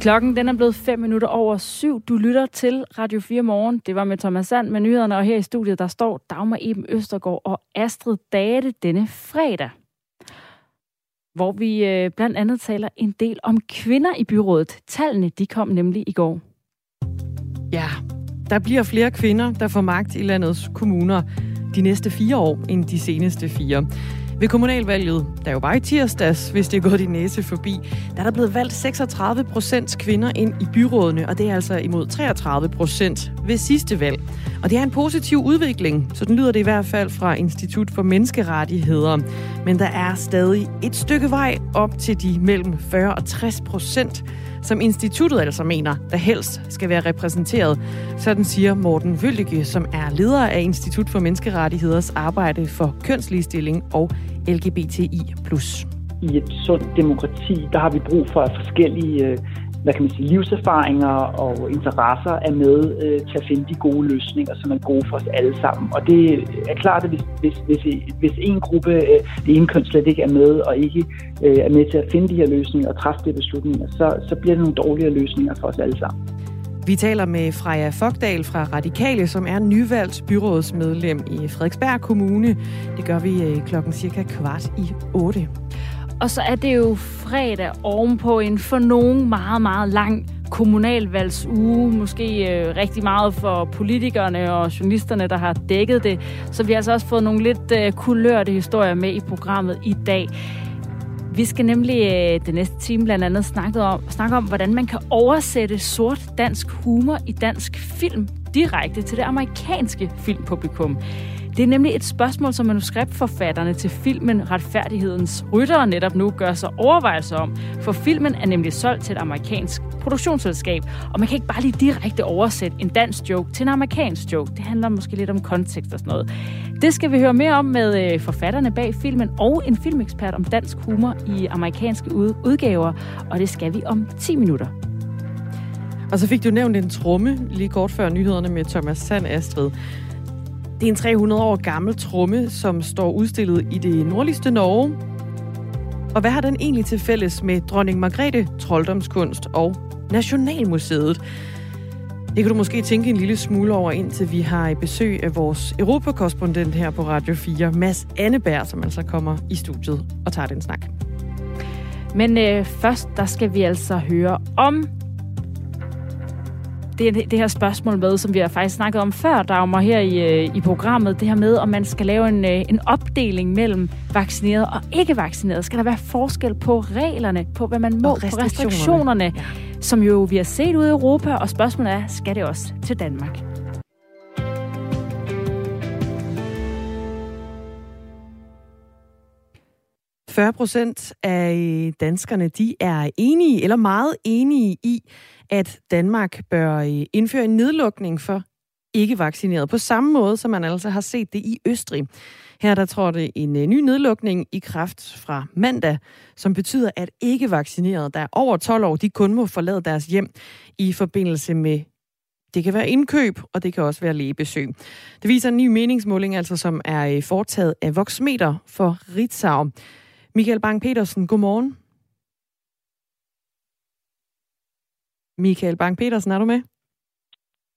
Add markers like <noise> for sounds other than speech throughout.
Klokken den er blevet 5 minutter over syv. Du lytter til Radio 4 Morgen. Det var med Thomas Sand med nyhederne, og her i studiet der står Dagmar Eben Østergaard og Astrid Date denne fredag. Hvor vi øh, blandt andet taler en del om kvinder i byrådet. Tallene de kom nemlig i går. Ja, der bliver flere kvinder, der får magt i landets kommuner de næste fire år end de seneste fire. Ved kommunalvalget, der jo var i tirsdags, hvis det er gået din næse forbi, der er der blevet valgt 36 procent kvinder ind i byrådene, og det er altså imod 33 procent ved sidste valg. Og det er en positiv udvikling, så den lyder det i hvert fald fra Institut for Menneskerettigheder. Men der er stadig et stykke vej op til de mellem 40 og 60 procent, som instituttet altså mener, der helst skal være repræsenteret. Sådan siger Morten Vøldige, som er leder af Institut for Menneskerettigheders arbejde for kønsligestilling og LGBTI+. I et sundt demokrati, der har vi brug for forskellige øh, hvad kan man sige, livserfaringer og interesser er med øh, til at finde de gode løsninger, som er gode for os alle sammen. Og det er klart, at hvis, hvis, hvis, hvis en gruppe, øh, det ene køn slet ikke er med, og ikke øh, er med til at finde de her løsninger og træffe de beslutninger, så, så bliver det nogle dårligere løsninger for os alle sammen. Vi taler med Freja Fogdal fra Radikale, som er nyvalgt byrådsmedlem i Frederiksberg Kommune. Det gør vi øh, klokken cirka kvart i 8. Og så er det jo fredag ovenpå en for nogen meget, meget lang kommunalvalgsuge. Måske øh, rigtig meget for politikerne og journalisterne, der har dækket det. Så vi har altså også fået nogle lidt øh, kulørte historier med i programmet i dag. Vi skal nemlig øh, det næste time blandt andet snakke om, snakke om, hvordan man kan oversætte sort dansk humor i dansk film direkte til det amerikanske filmpublikum. Det er nemlig et spørgsmål, som manuskriptforfatterne til filmen Retfærdighedens Ryttere netop nu gør sig overvejelser om. For filmen er nemlig solgt til et amerikansk produktionsselskab, og man kan ikke bare lige direkte oversætte en dansk joke til en amerikansk joke. Det handler måske lidt om kontekst og sådan noget. Det skal vi høre mere om med øh, forfatterne bag filmen og en filmekspert om dansk humor i amerikanske udgaver, og det skal vi om 10 minutter. Og så fik du nævnt en tromme lige kort før nyhederne med Thomas Sand Astrid. Det er en 300 år gammel tromme, som står udstillet i det nordligste Norge. Og hvad har den egentlig til fælles med dronning Margrethe, trolddomskunst og Nationalmuseet? Det kan du måske tænke en lille smule over, indtil vi har i besøg af vores europakorrespondent her på Radio 4, Mads Anneberg, som altså kommer i studiet og tager den snak. Men øh, først, der skal vi altså høre om det, det her spørgsmål med, som vi har faktisk snakket om før, Dagmar, her i, øh, i programmet. Det her med, om man skal lave en, øh, en opdeling mellem vaccineret og ikke vaccineret. Skal der være forskel på reglerne, på hvad man må, på restriktionerne, ja. som jo vi har set ude i Europa, og spørgsmålet er, skal det også til Danmark? – 40 procent af øh, danskerne de er enige eller meget enige i, at Danmark bør øh, indføre en nedlukning for ikke vaccineret, på samme måde, som man altså har set det i Østrig. Her der tror det en øh, ny nedlukning i kraft fra mandag, som betyder, at ikke vaccinerede, der er over 12 år, de kun må forlade deres hjem i forbindelse med det kan være indkøb, og det kan også være lægebesøg. Det viser en ny meningsmåling, altså som er foretaget af Voxmeter for Ritzau. Michael Bang-Petersen, godmorgen. Michael Bang-Petersen, er du med?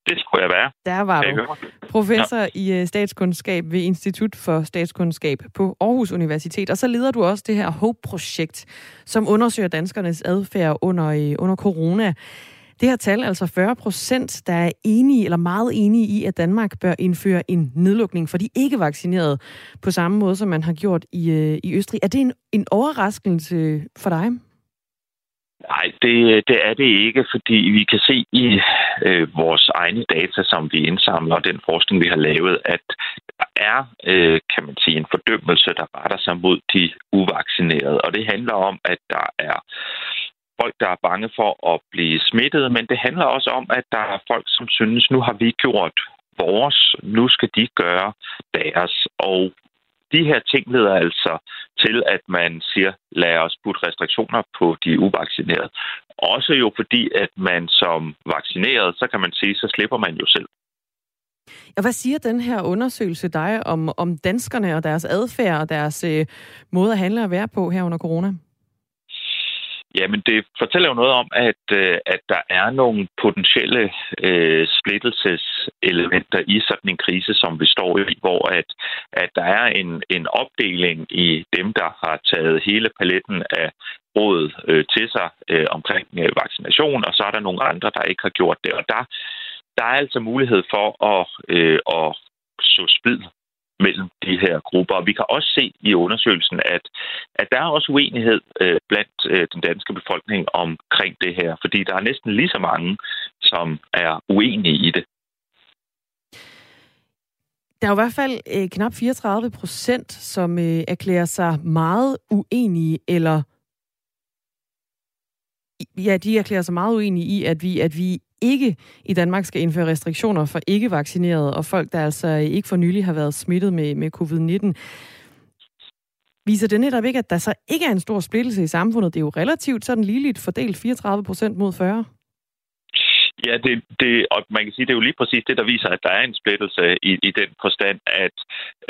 Det skulle jeg være. Der var du. Professor ja. i øh, statskundskab ved Institut for Statskundskab på Aarhus Universitet. Og så leder du også det her HOPE-projekt, som undersøger danskernes adfærd under, øh, under corona. Det her tal, altså 40 procent, der er enige eller meget enige i, at Danmark bør indføre en nedlukning for de ikke vaccinerede på samme måde, som man har gjort i, øh, i Østrig. Er det en, en overraskelse for dig? Nej, det, det er det ikke, fordi vi kan se i øh, vores egne data, som vi indsamler, og den forskning, vi har lavet, at der er, øh, kan man sige, en fordømmelse, der retter sig mod de uvaccinerede. Og det handler om, at der er folk, der er bange for at blive smittet, men det handler også om, at der er folk, som synes, nu har vi gjort vores, nu skal de gøre deres. Og de her ting leder altså til, at man siger, lad os putte restriktioner på de uvaccinerede. Også jo fordi, at man som vaccineret, så kan man sige, så slipper man jo selv. Ja, hvad siger den her undersøgelse dig om, om danskerne og deres adfærd og deres øh, måde at handle og være på her under corona? Jamen, det fortæller jo noget om, at, øh, at der er nogle potentielle øh, splittelseselementer i sådan en krise, som vi står i, hvor at, at der er en, en opdeling i dem, der har taget hele paletten af råd øh, til sig øh, omkring øh, vaccination, og så er der nogle andre, der ikke har gjort det. Og der, der er altså mulighed for at, øh, at så splid mellem de her grupper. Og vi kan også se i undersøgelsen, at, at der er også uenighed øh, blandt øh, den danske befolkning omkring det her, fordi der er næsten lige så mange, som er uenige i det. Der er jo i hvert fald øh, knap 34 procent, som øh, erklærer sig meget uenige, eller ja, de erklærer sig meget uenige i, at vi, at vi ikke i Danmark skal indføre restriktioner for ikke-vaccinerede og folk, der altså ikke for nylig har været smittet med, med covid-19. Viser det netop ikke, at der så ikke er en stor splittelse i samfundet? Det er jo relativt sådan ligeligt fordelt 34 procent mod 40. Ja, det, det, og man kan sige, det er jo lige præcis det, der viser, at der er en splittelse i, i den forstand, at,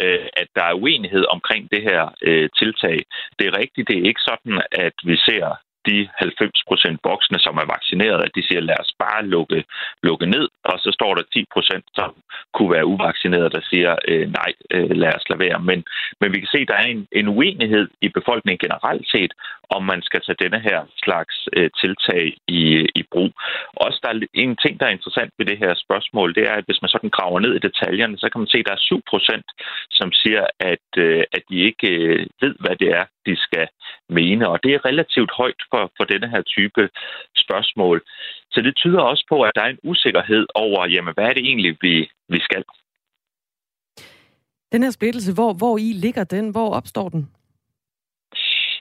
øh, at der er uenighed omkring det her øh, tiltag. Det er rigtigt, det er ikke sådan, at vi ser de 90 procent voksne, som er vaccineret, at de siger, lad os bare lukke, lukke ned, og så står der 10 procent, som kunne være uvaccineret, der siger, øh, nej, øh, lad os lade være. Men, men vi kan se, at der er en, en uenighed i befolkningen generelt set, om man skal tage denne her slags øh, tiltag i, i brug. Også der er en ting, der er interessant ved det her spørgsmål, det er, at hvis man sådan graver ned i detaljerne, så kan man se, at der er 7 procent, som siger, at, øh, at de ikke øh, ved, hvad det er, de skal mene. Og det er relativt højt for, for denne her type spørgsmål. Så det tyder også på, at der er en usikkerhed over, jamen, hvad er det egentlig, vi, vi skal? Den her splittelse, hvor, hvor i ligger den? Hvor opstår den?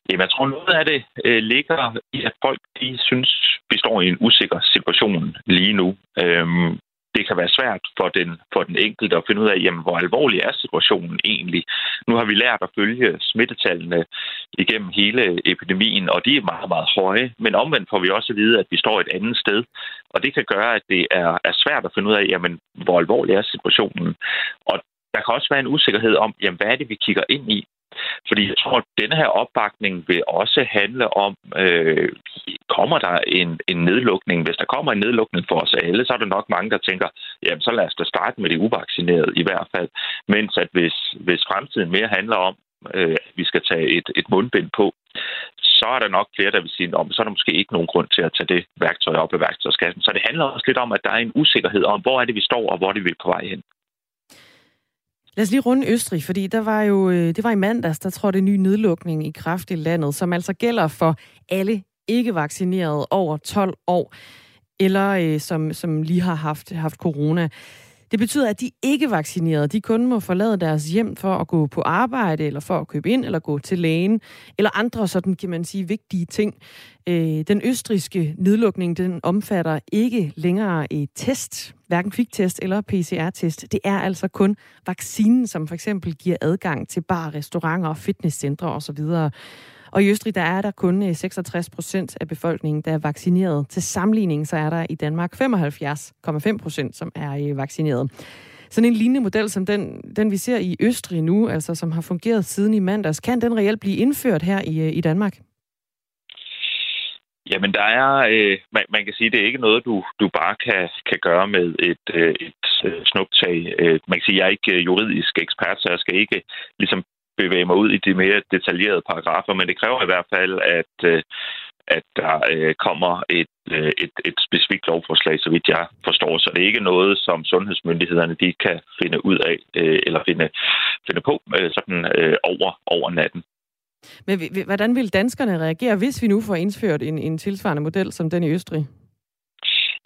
Jamen, jeg tror, noget af det øh, ligger i, at folk de synes, vi står i en usikker situation lige nu. Øhm, det kan være svært for den, for den enkelte at finde ud af, jamen, hvor alvorlig er situationen egentlig. Nu har vi lært at følge smittetallene igennem hele epidemien, og de er meget, meget høje. Men omvendt får vi også at vide, at vi står et andet sted. Og det kan gøre, at det er, er svært at finde ud af, jamen, hvor alvorlig er situationen. Og der kan også være en usikkerhed om, jamen, hvad er det, vi kigger ind i? Fordi jeg tror, at denne her opbakning vil også handle om, øh, kommer der en, en nedlukning? Hvis der kommer en nedlukning for os alle, så er der nok mange, der tænker, jamen så lad os da starte med de uvaccinerede i hvert fald. Mens at hvis, hvis fremtiden mere handler om, øh, at vi skal tage et, et mundbind på, så er der nok flere, der vil sige, om så er der måske ikke nogen grund til at tage det værktøj op af værktøjskassen. Så det handler også lidt om, at der er en usikkerhed om, hvor er det, vi står, og hvor er det, vi er på vej hen. Lad os lige runde Østrig, fordi der var jo, øh, det var i mandags, der trådte en ny nedlukning i kraft i landet, som altså gælder for alle ikke vaccinerede over 12 år, eller øh, som, som lige har haft, haft corona. Det betyder, at de ikke vaccinerede, de kun må forlade deres hjem for at gå på arbejde, eller for at købe ind, eller gå til lægen, eller andre sådan, kan man sige, vigtige ting. Øh, den østriske nedlukning, den omfatter ikke længere et test, hverken kviktest eller PCR-test. Det er altså kun vaccinen, som for eksempel giver adgang til bar, restauranter, fitnesscentre osv. Og i Østrig, der er der kun øh, 66 procent af befolkningen, der er vaccineret. Til sammenligning, så er der i Danmark 75,5 procent, som er øh, vaccineret. Sådan en lignende model som den, den, vi ser i Østrig nu, altså som har fungeret siden i mandags, kan den reelt blive indført her i, øh, i Danmark? Jamen, der er, øh, man, man kan sige, det er ikke noget, du, du bare kan, kan gøre med et, øh, et snuptag. Øh, man kan sige, jeg er ikke juridisk ekspert, så jeg skal ikke ligesom bevæge mig ud i de mere detaljerede paragrafer, men det kræver i hvert fald, at, øh, at der øh, kommer et, øh, et, et specifikt lovforslag, så vidt jeg forstår. Så det er ikke noget, som sundhedsmyndighederne de kan finde ud af eller finde, finde på sådan over, over natten. Men hvordan vil danskerne reagere, hvis vi nu får indført en, en tilsvarende model som den i Østrig?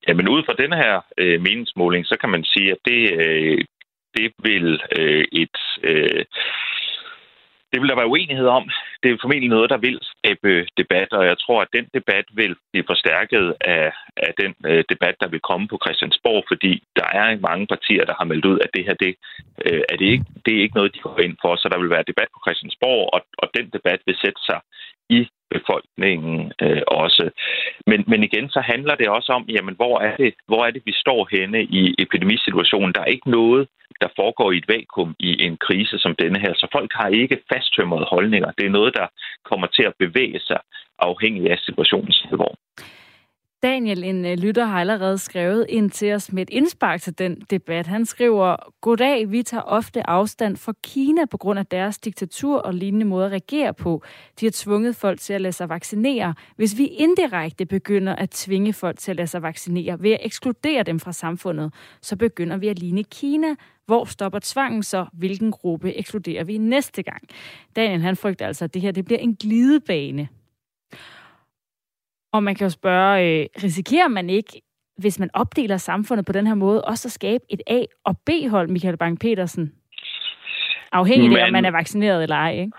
Jamen ud fra denne her øh, meningsmåling, så kan man sige, at det, øh, det vil øh, et... Øh, det vil der være uenighed om. Det er formentlig noget, der vil skabe øh, debat, og jeg tror, at den debat vil blive forstærket af, af den øh, debat, der vil komme på Christiansborg, fordi der er mange partier, der har meldt ud, at det her det, øh, er det, ikke, det er ikke noget, de går ind for, så der vil være debat på Christiansborg, og, og den debat vil sætte sig i befolkningen øh, også. Men, men igen, så handler det også om, jamen, hvor er, det, hvor er det, vi står henne i epidemisituationen? Der er ikke noget, der foregår i et vakuum i en krise som denne her. Så folk har ikke fasttømrede holdninger. Det er noget, der kommer til at bevæge sig afhængig af situationens alvor. Daniel, en øh, lytter, har allerede skrevet ind til os med et indspark til den debat. Han skriver, Goddag, vi tager ofte afstand fra Kina på grund af deres diktatur og lignende måde at regere på. De har tvunget folk til at lade sig vaccinere. Hvis vi indirekte begynder at tvinge folk til at lade sig vaccinere ved at ekskludere dem fra samfundet, så begynder vi at ligne Kina. Hvor stopper tvangen så? Hvilken gruppe ekskluderer vi næste gang? Daniel, han frygter altså, at det her det bliver en glidebane. Og man kan jo spørge, øh, risikerer man ikke, hvis man opdeler samfundet på den her måde, også at skabe et A- og B-hold, Michael Bang-Petersen? Afhængigt af, om man er vaccineret eller ej, ikke?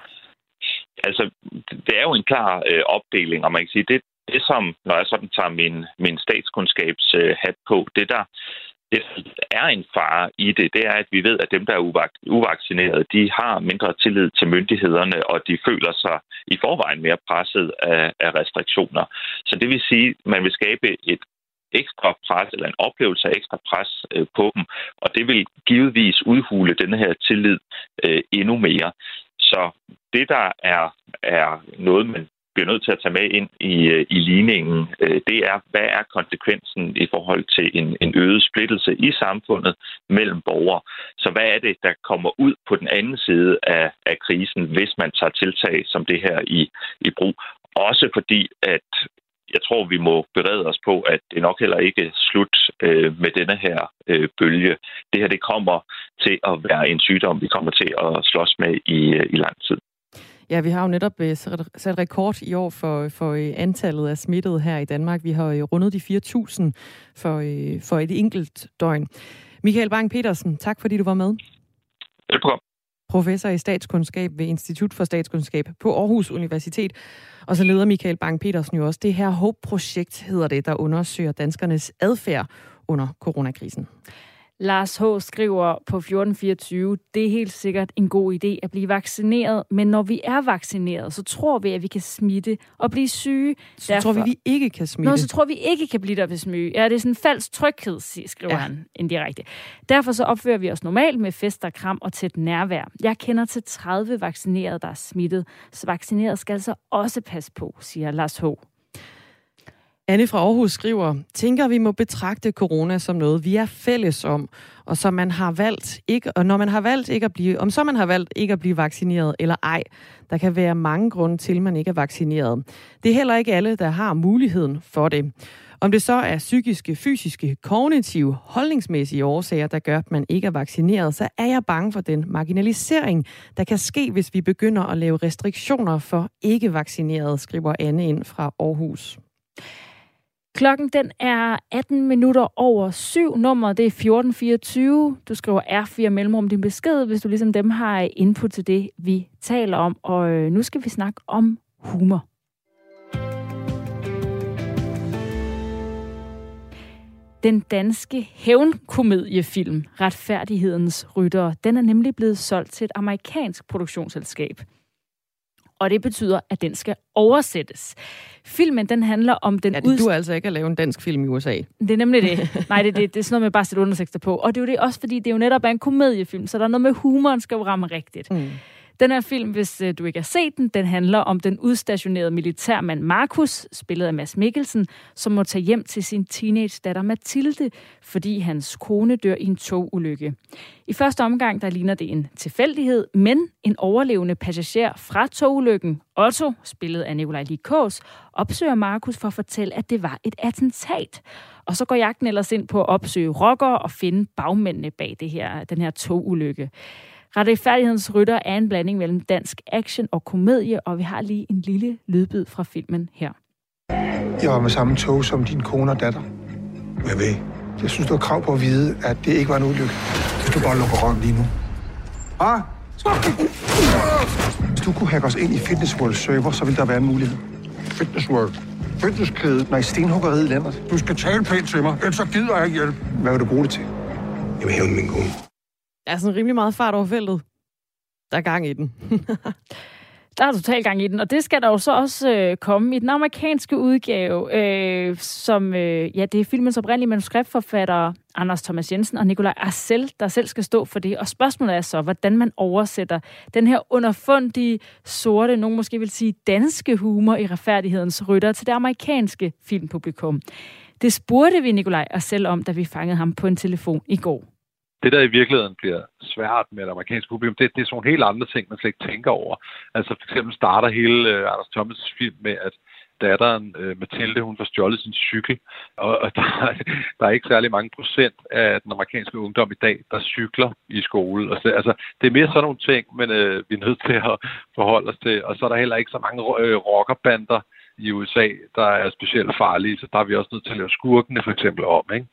Altså, det er jo en klar øh, opdeling, og man kan sige, det, det som, når jeg sådan tager min, min statskundskabshat øh, på, det der det er en fare i det, det er, at vi ved, at dem, der er uvaccinerede, de har mindre tillid til myndighederne, og de føler sig i forvejen mere presset af, af restriktioner. Så det vil sige, at man vil skabe et ekstra pres, eller en oplevelse af ekstra pres øh, på dem, og det vil givetvis udhule den her tillid øh, endnu mere. Så det, der er, er noget, man bliver nødt til at tage med ind i, øh, i ligningen, øh, det er, hvad er konsekvensen i forhold til en, en øget splittelse i samfundet mellem borgere. Så hvad er det, der kommer ud på den anden side af, af krisen, hvis man tager tiltag som det her i, i brug? Også fordi, at jeg tror, vi må berede os på, at det nok heller ikke er slut øh, med denne her øh, bølge. Det her det kommer til at være en sygdom, vi kommer til at slås med i, øh, i lang tid. Ja, vi har jo netop øh, sat rekord i år for, for øh, antallet af smittede her i Danmark. Vi har øh, rundet de 4.000 for, for et enkelt døgn. Michael Bang-Petersen, tak fordi du var med. Velkommen. Professor i statskundskab ved Institut for Statskundskab på Aarhus Universitet. Og så leder Michael Bang-Petersen jo også det her HOPE-projekt, hedder det, der undersøger danskernes adfærd under coronakrisen. Lars H. skriver på 1424, det er helt sikkert en god idé at blive vaccineret, men når vi er vaccineret, så tror vi, at vi kan smitte og blive syge. Så Derfor... tror vi, vi ikke kan smitte? Nå, så tror vi ikke kan blive der ved smyge. Ja, det er sådan en falsk tryghed, skriver ja. han indirekte. Derfor så opfører vi os normalt med fester, kram og tæt nærvær. Jeg kender til 30 vaccinerede, der er smittet, så vaccineret skal så også passe på, siger Lars H. Anne fra Aarhus skriver, tænker vi må betragte corona som noget, vi er fælles om, og så man har valgt ikke, og når man har valgt ikke at blive, om så man har valgt ikke at blive vaccineret eller ej. Der kan være mange grunde til, at man ikke er vaccineret. Det er heller ikke alle, der har muligheden for det. Om det så er psykiske, fysiske, kognitive, holdningsmæssige årsager, der gør, at man ikke er vaccineret, så er jeg bange for den marginalisering, der kan ske, hvis vi begynder at lave restriktioner for ikke-vaccinerede, skriver Anne ind fra Aarhus. Klokken den er 18 minutter over syv. Nummeret det er 1424. Du skriver R4 mellemrum din besked, hvis du ligesom dem har input til det, vi taler om. Og øh, nu skal vi snakke om humor. Den danske hævnkomediefilm Retfærdighedens Rytter, den er nemlig blevet solgt til et amerikansk produktionsselskab og det betyder, at den skal oversættes. Filmen, den handler om den... Ja, det du altså ikke at lave en dansk film i USA. Det er nemlig det. Nej, det, det, det er sådan noget med bare at sætte undersætter på. Og det er jo det også, fordi det er jo netop en komediefilm, så der er noget med humoren, skal jo ramme rigtigt. Mm. Den her film, hvis øh, du ikke har set den, den handler om den udstationerede militærmand Markus, spillet af Mads Mikkelsen, som må tage hjem til sin teenage-datter Mathilde, fordi hans kone dør i en togulykke. I første omgang, der ligner det en tilfældighed, men en overlevende passager fra togulykken, Otto, spillet af Nikolaj Likås, opsøger Markus for at fortælle, at det var et attentat. Og så går jagten ellers ind på at opsøge rockere og finde bagmændene bag det her, den her togulykke. Retfærdighedens Rytter er en blanding mellem dansk action og komedie, og vi har lige en lille lydbid fra filmen her. Jeg var med samme tog som din kone og datter. Hvad ved? Jeg synes, du har krav på at vide, at det ikke var en ulykke. Hvis du bare lukker røven lige nu. Ah! Hvis du kunne hacke os ind i Fitness World server, så ville der være en mulighed. Fitness World? Fitnesskæde? Nej, stenhuggeriet, Lennart. Du skal tale pænt til mig, ellers så gider jeg ikke hjælp. Hvad vil du bruge det til? Jeg vil hævne min kone er sådan rimelig meget fart over feltet. Der er gang i den. <laughs> Der er total gang i den, og det skal der jo så også øh, komme i den amerikanske udgave, øh, som, øh, ja, det er filmens oprindelige manuskriptforfattere Anders Thomas Jensen og Nikolaj Arcel, der selv skal stå for det. Og spørgsmålet er så, hvordan man oversætter den her underfundige, sorte, nogen måske vil sige danske humor i retfærdighedens rytter til det amerikanske filmpublikum. Det spurgte vi Nikolaj Arcel om, da vi fangede ham på en telefon i går det, der i virkeligheden bliver svært med det amerikanske publikum, det, det er sådan nogle helt andre ting, man slet ikke tænker over. Altså for eksempel starter hele øh, Anders Thomas' film med, at datteren øh, Mathilde, hun får stjålet sin cykel, og, og der, der er ikke særlig mange procent af den amerikanske ungdom i dag, der cykler i skole. Og så, altså, det er mere sådan nogle ting, men øh, vi er nødt til at forholde os til. Og så er der heller ikke så mange øh, rockerbander i USA, der er specielt farlige, så der er vi også nødt til at lave skurkene for eksempel om, ikke?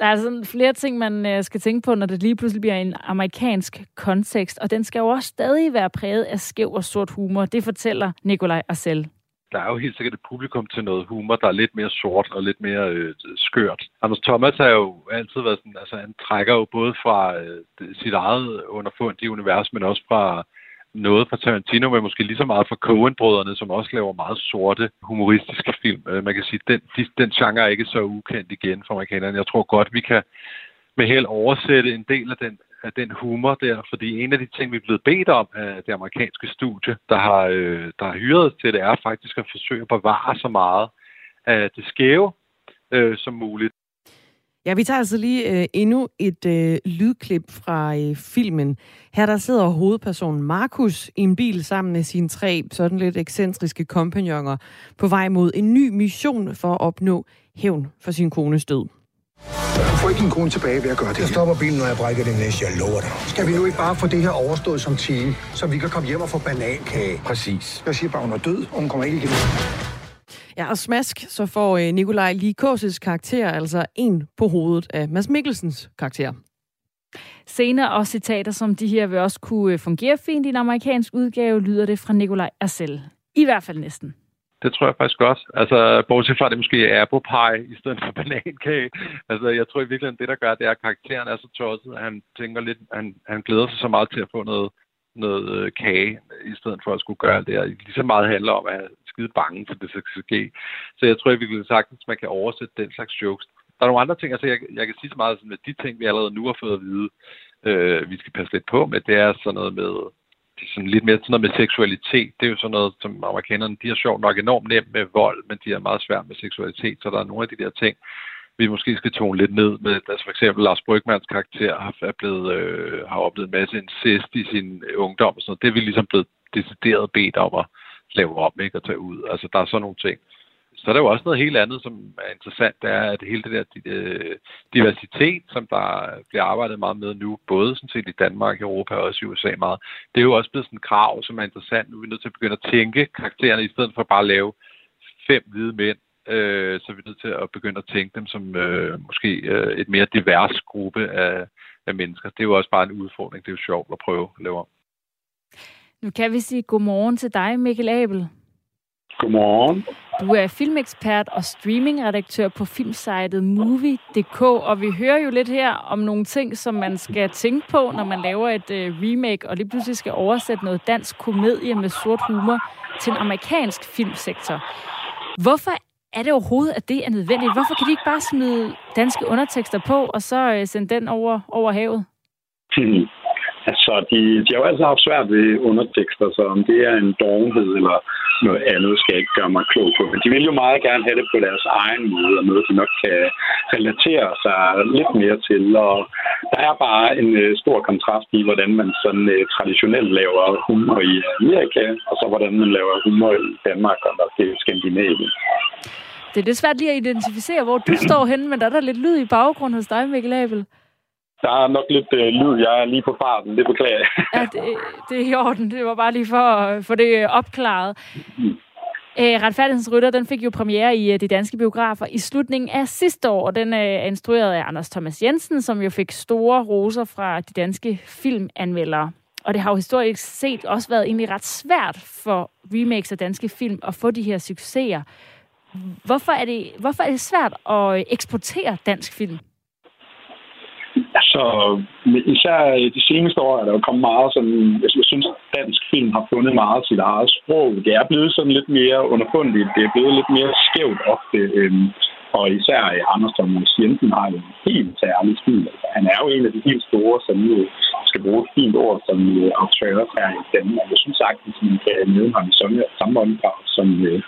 Der er sådan flere ting, man øh, skal tænke på, når det lige pludselig bliver en amerikansk kontekst, og den skal jo også stadig være præget af skæv og sort humor. Det fortæller Nikolaj Arcel. Der er jo helt sikkert et publikum til noget humor, der er lidt mere sort og lidt mere øh, skørt. Anders Thomas har jo altid været sådan, altså han trækker jo både fra øh, sit eget underfundige univers, men også fra noget fra Tarantino, men måske lige så meget fra Coen-brødrene, som også laver meget sorte, humoristiske film. Øh, man kan sige, den, den genre er ikke så ukendt igen for amerikanerne. Jeg tror godt, vi kan med held oversætte en del af den, af den humor der, fordi en af de ting, vi er blevet bedt om af det amerikanske studie, der har, øh, der har hyret os til det, er faktisk at forsøge at bevare så meget af det skæve øh, som muligt. Ja, vi tager altså lige øh, endnu et øh, lydklip fra øh, filmen. Her der sidder hovedpersonen Markus i en bil sammen med sine tre sådan lidt ekscentriske kompagnoner på vej mod en ny mission for at opnå hævn for sin kones død. Du får ikke din kone tilbage ved at gøre det. Jeg stopper bilen, når jeg brækker det næste, jeg lover dig. Skal vi nu ikke bare få det her overstået som team, så vi kan komme hjem og få banankage? Præcis. Jeg siger bare, hun er død, og hun kommer ikke igen. Ja, og smask, så får øh, Nikolaj Likåses karakter altså en på hovedet af Mads Mikkelsens karakter. Scener og citater som de her vil også kunne øh, fungere fint i en amerikansk udgave, lyder det fra Nikolaj Arcel. I hvert fald næsten. Det tror jeg faktisk godt. Altså, bortset fra, at det måske er apple pie i stedet for <laughs> banankage. Altså, jeg tror i virkeligheden, det der gør, det er, at karakteren er så tosset, at han tænker lidt, han, han glæder sig så meget til at få noget, noget øh, kage, i stedet for at skulle gøre det. Og lige så meget handler om, at skide bange for, det skal ske. Så jeg tror, at vi vil sagtens, man kan oversætte den slags jokes. Der er nogle andre ting, altså jeg, jeg kan sige så meget, sådan, at de ting, vi allerede nu har fået at vide, øh, vi skal passe lidt på med, det er sådan noget med, det er sådan lidt mere sådan noget med seksualitet. Det er jo sådan noget, som amerikanerne, de har sjovt nok enormt nemt med vold, men de er meget svært med seksualitet, så der er nogle af de der ting, vi måske skal tone lidt ned med. Altså for eksempel Lars Brygmans karakter har, er blevet, øh, har oplevet en masse incest i sin øh, ungdom og sådan noget. Det er vi ligesom blevet decideret bedt om at lave om ikke, og tage ud. Altså, der er sådan nogle ting. Så er der jo også noget helt andet, som er interessant, det er, at hele det der øh, diversitet, som der bliver arbejdet meget med nu, både sådan set i Danmark, Europa og også i USA meget, det er jo også blevet sådan et krav, som er interessant. Nu er vi nødt til at begynde at tænke karaktererne, i stedet for bare at lave fem hvide mænd, øh, så er vi nødt til at begynde at tænke dem som øh, måske øh, et mere divers gruppe af, af mennesker. Det er jo også bare en udfordring. Det er jo sjovt at prøve at lave om. Nu kan vi sige godmorgen til dig, Mikkel Abel. Godmorgen. Du er filmekspert og streamingredaktør på filmsitet Movie.dk, og vi hører jo lidt her om nogle ting, som man skal tænke på, når man laver et uh, remake, og lige pludselig skal oversætte noget dansk komedie med sort humor til en amerikansk filmsektor. Hvorfor er det overhovedet, at det er nødvendigt? Hvorfor kan de ikke bare smide danske undertekster på, og så uh, sende den over, over havet? Hmm. Så de, de har jo altid haft svært ved undertekster, så om det er en dovenhed eller noget andet, skal jeg ikke gøre mig klog på. Men de vil jo meget gerne have det på deres egen måde, og noget, de nok kan relatere sig lidt mere til. Og der er bare en uh, stor kontrast i, hvordan man sådan uh, traditionelt laver humor i Amerika, og så hvordan man laver humor i Danmark og der er Skandinavien. Det er lidt svært lige at identificere, hvor du står henne, men der er der lidt lyd i baggrunden hos dig, Mikkel Abel. Der er nok lidt øh, lyd. Jeg er lige på farten. Det beklager jeg. <laughs> ja, det, det er i orden. Det var bare lige for at få det opklaret. Mm. Æ, Retfærdighedens Rytter, den fik jo premiere i uh, de danske biografer i slutningen af sidste år. Den uh, er instrueret af Anders Thomas Jensen, som jo fik store roser fra de danske filmanmeldere. Og det har jo historisk set også været egentlig ret svært for remakes af danske film at få de her succeser. Hvorfor er det, hvorfor er det svært at eksportere dansk film? Så især øh, de seneste år er der jo kommet meget sådan, jeg synes, dansk film har fundet meget sit eget sprog. Det er blevet sådan lidt mere underfundigt. Det er blevet lidt mere skævt ofte. Øhm, og især øh, Anders Thomas Jensen har jo en helt særlig stil. Altså, han er jo en af de helt store, som nu skal bruge et fint ord som øh, autør her i Danmark. Jeg synes sagtens, at man kan nævne ham i samme, samme ånddrag som, øh,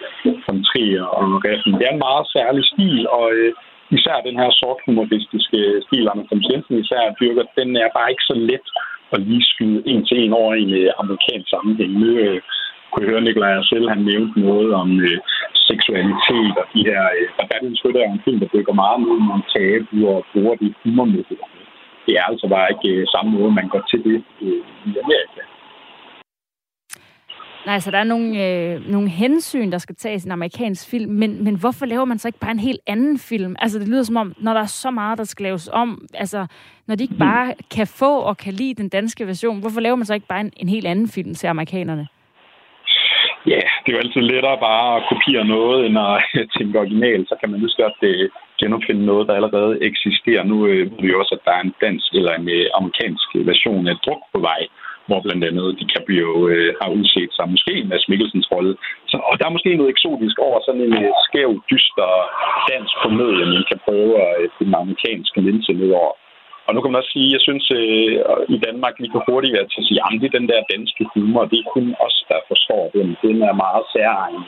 som Trier og Reffen. Det er en meget særlig stil, og øh, især den her sorthumoristiske stil, Anders Thomas Jensen især dyrker, den er bare ikke så let at lige skyde en til en over i en øh, amerikansk sammenhæng. Nu øh, kunne jeg høre Nikolaj selv, han nævnte noget om øh, seksualitet og de her... Øh, og der er en film, der dykker meget mod nogle tabu og bruger det humormæssigt. Det er altså bare ikke øh, samme måde, man går til det øh, i Amerika. Nej, så der er nogle, øh, nogle hensyn, der skal tages i en amerikansk film, men, men hvorfor laver man så ikke bare en helt anden film? Altså, det lyder som om, når der er så meget, der skal laves om, altså, når de ikke bare kan få og kan lide den danske version, hvorfor laver man så ikke bare en, en helt anden film til amerikanerne? Ja, yeah, det er jo altid lettere bare at kopiere noget, end at <laughs> tænke original. Så kan man lige godt uh, genopfinde noget, der allerede eksisterer. Nu øh, ved vi også, at der er en dansk eller en øh, amerikansk version af Druk på vej, hvor blandt andet DiCaprio øh, har udset sig måske Mads Mikkelsens rolle. Så, og der er måske noget eksotisk over sådan en øh, skæv, dyster dansk komedie, man kan prøve at øh, den amerikanske linse ned over. Og nu kan man også sige, jeg synes, øh, i Danmark, vi kan hurtigt være til at sige, at det er den der danske humor, det er kun os, der forstår den. Den er meget særegen.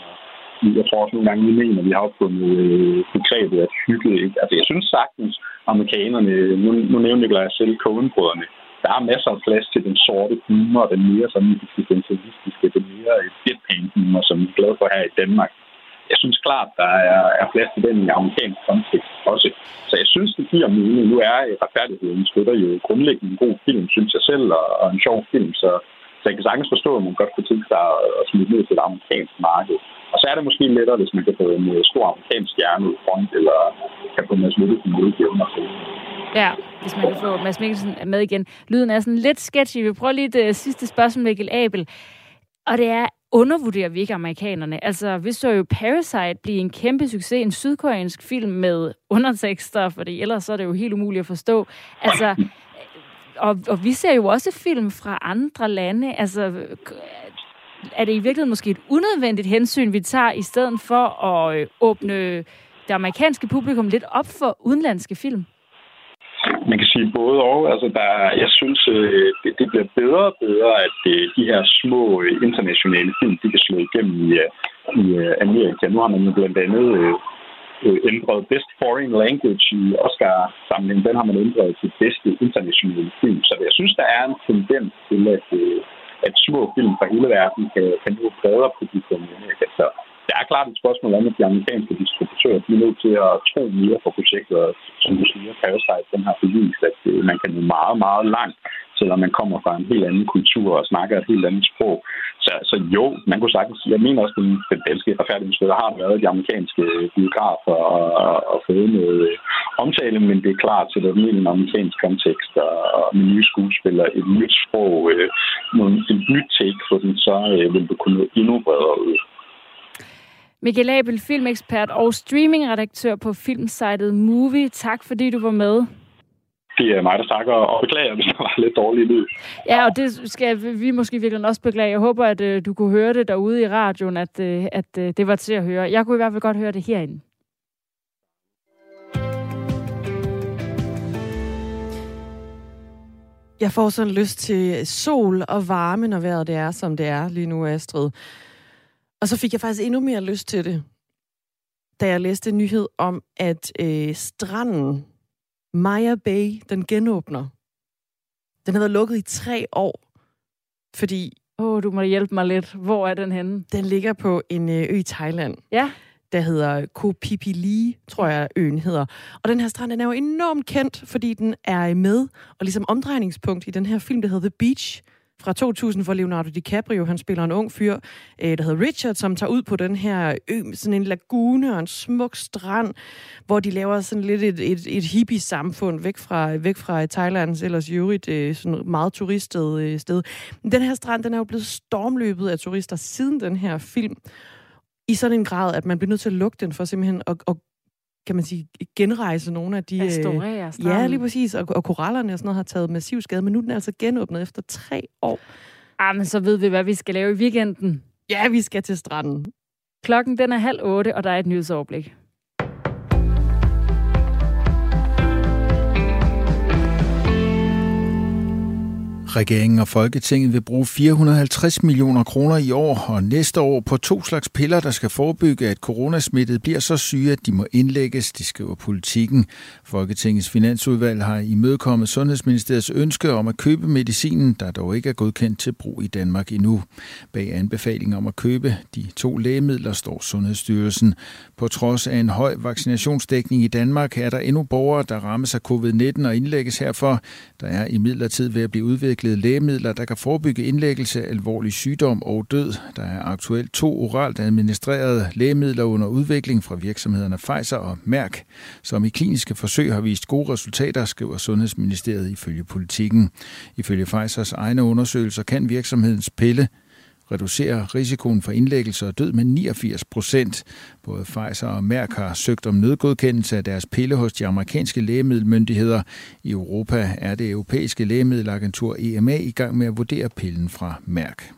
Jeg tror også nogle gange, vi mener, at vi har opfundet øh, begrebet at hygge. Ikke? Altså, jeg synes sagtens, amerikanerne, nu, nu nævner jeg selv Coen-brødrene, der er masser af plads til den sorte humor, den mere sådan eksistentialistiske, den mere øh, deadpan humor, som vi er glade for her i Danmark jeg synes klart, der er, er plads til den i amerikansk kontekst også. Så jeg synes, det giver mening. Nu er øh, retfærdigheden støtter jo grundlæggende en god film, synes jeg selv, og, og en sjov film, så, så jeg kan sagtens forstå, at man godt kunne tænke sig at smide ned til det amerikanske marked. Og så er det måske lettere, hvis man kan få en øh, stor amerikansk stjerne ud front, eller kan få Mads Mikkelsen med igen. Ja, hvis man kan få Mads Mikkelsen med igen. Lyden er sådan lidt sketchy. Vi prøver lige det øh, sidste spørgsmål, Mikkel Abel. Og det er, undervurderer vi ikke amerikanerne. Altså, vi så jo Parasite blive en kæmpe succes, en sydkoreansk film med undertekster, for ellers så er det jo helt umuligt at forstå. Altså, og, og vi ser jo også film fra andre lande. Altså, er det i virkeligheden måske et unødvendigt hensyn, vi tager, i stedet for at øh, åbne det amerikanske publikum lidt op for udenlandske film? Man kan sige både og. Altså, der, jeg synes, øh, det, det bliver bedre og bedre, at øh, de her små internationale film, de kan slå igennem i, i Amerika. Nu har man jo blandt andet ændret Best Foreign Language i Oscar-samlingen. Den har man ændret til bedste internationale film. Så jeg synes, der er en tendens til, at, øh, at små film fra hele verden kan, kan nå bredere publikum i Amerika. Så der er klart et spørgsmål om, at de amerikanske distributører de er nødt til at tro mere på projektet, som du siger, Parasite, den har bevist, at øh, man kan nå meget, meget langt, selvom man kommer fra en helt anden kultur og snakker et helt andet sprog. Så, så jo, man kunne sagtens sige, jeg mener også, at den danske retfærdige der har været de amerikanske øh, biografer og, og, og fået noget øh, omtale, men det er klart til at en amerikansk kontekst og, og med nye skuespillere, et nyt sprog, øh, et nyt take for den, så øh, vil du kunne nå endnu bredere ud. Michael Abel, filmekspert og streamingredaktør på filmsitet Movie. Tak fordi du var med. Det er mig, der snakker, og beklager, hvis der var lidt dårligt lyd. Ja, og det skal vi måske virkelig også beklage. Jeg håber, at uh, du kunne høre det derude i radioen, at, uh, at uh, det var til at høre. Jeg kunne i hvert fald godt høre det herinde. Jeg får sådan lyst til sol og varme, når vejret det er, som det er lige nu, Astrid. Og så fik jeg faktisk endnu mere lyst til det, da jeg læste en nyhed om, at øh, stranden, Maya Bay, den genåbner. Den har været lukket i tre år, fordi... Åh, oh, du må hjælpe mig lidt. Hvor er den henne? Den ligger på en øh, ø i Thailand. Ja. Der hedder Koh Phi Phi Li, tror jeg øen hedder. Og den her strand, den er jo enormt kendt, fordi den er med, og ligesom omdrejningspunkt i den her film, der hedder The Beach, fra 2000 for Leonardo DiCaprio. Han spiller en ung fyr, øh, der hedder Richard, som tager ud på den her ø med sådan en lagune og en smuk strand, hvor de laver sådan lidt et, et, et hippie-samfund væk fra, væk fra øh, Thailands ellers i øvrigt øh, sådan meget turistet øh, sted. Den her strand, den er jo blevet stormløbet af turister siden den her film i sådan en grad, at man bliver nødt til at lukke den for simpelthen at, at kan man sige, genrejse nogle af de... Restaurere øh, Ja, lige præcis. Og, og korallerne og sådan noget har taget massiv skade, men nu er den altså genåbnet efter tre år. Ah, men så ved vi, hvad vi skal lave i weekenden. Ja, vi skal til stranden. Klokken den er halv otte, og der er et nyhedsoverblik. Regeringen og Folketinget vil bruge 450 millioner kroner i år og næste år på to slags piller, der skal forebygge, at coronasmittet bliver så syge, at de må indlægges, de skriver politikken. Folketingets finansudvalg har imødekommet Sundhedsministeriets ønske om at købe medicinen, der dog ikke er godkendt til brug i Danmark endnu. Bag anbefalingen om at købe de to lægemidler står Sundhedsstyrelsen. På trods af en høj vaccinationsdækning i Danmark er der endnu borgere, der rammes af covid-19 og indlægges herfor. Der er i midlertid ved at blive udviklet lægemidler, der kan forebygge indlæggelse alvorlig sygdom og død. Der er aktuelt to oralt administrerede lægemidler under udvikling fra virksomhederne Pfizer og Merck, som i kliniske forsøg har vist gode resultater, skriver Sundhedsministeriet ifølge politikken. Ifølge Pfizers egne undersøgelser kan virksomhedens pille reducere risikoen for indlæggelse og død med 89 procent. Både Pfizer og Merck har søgt om nødgodkendelse af deres pille hos de amerikanske lægemiddelmyndigheder. I Europa er det europæiske lægemiddelagentur EMA i gang med at vurdere pillen fra Merck.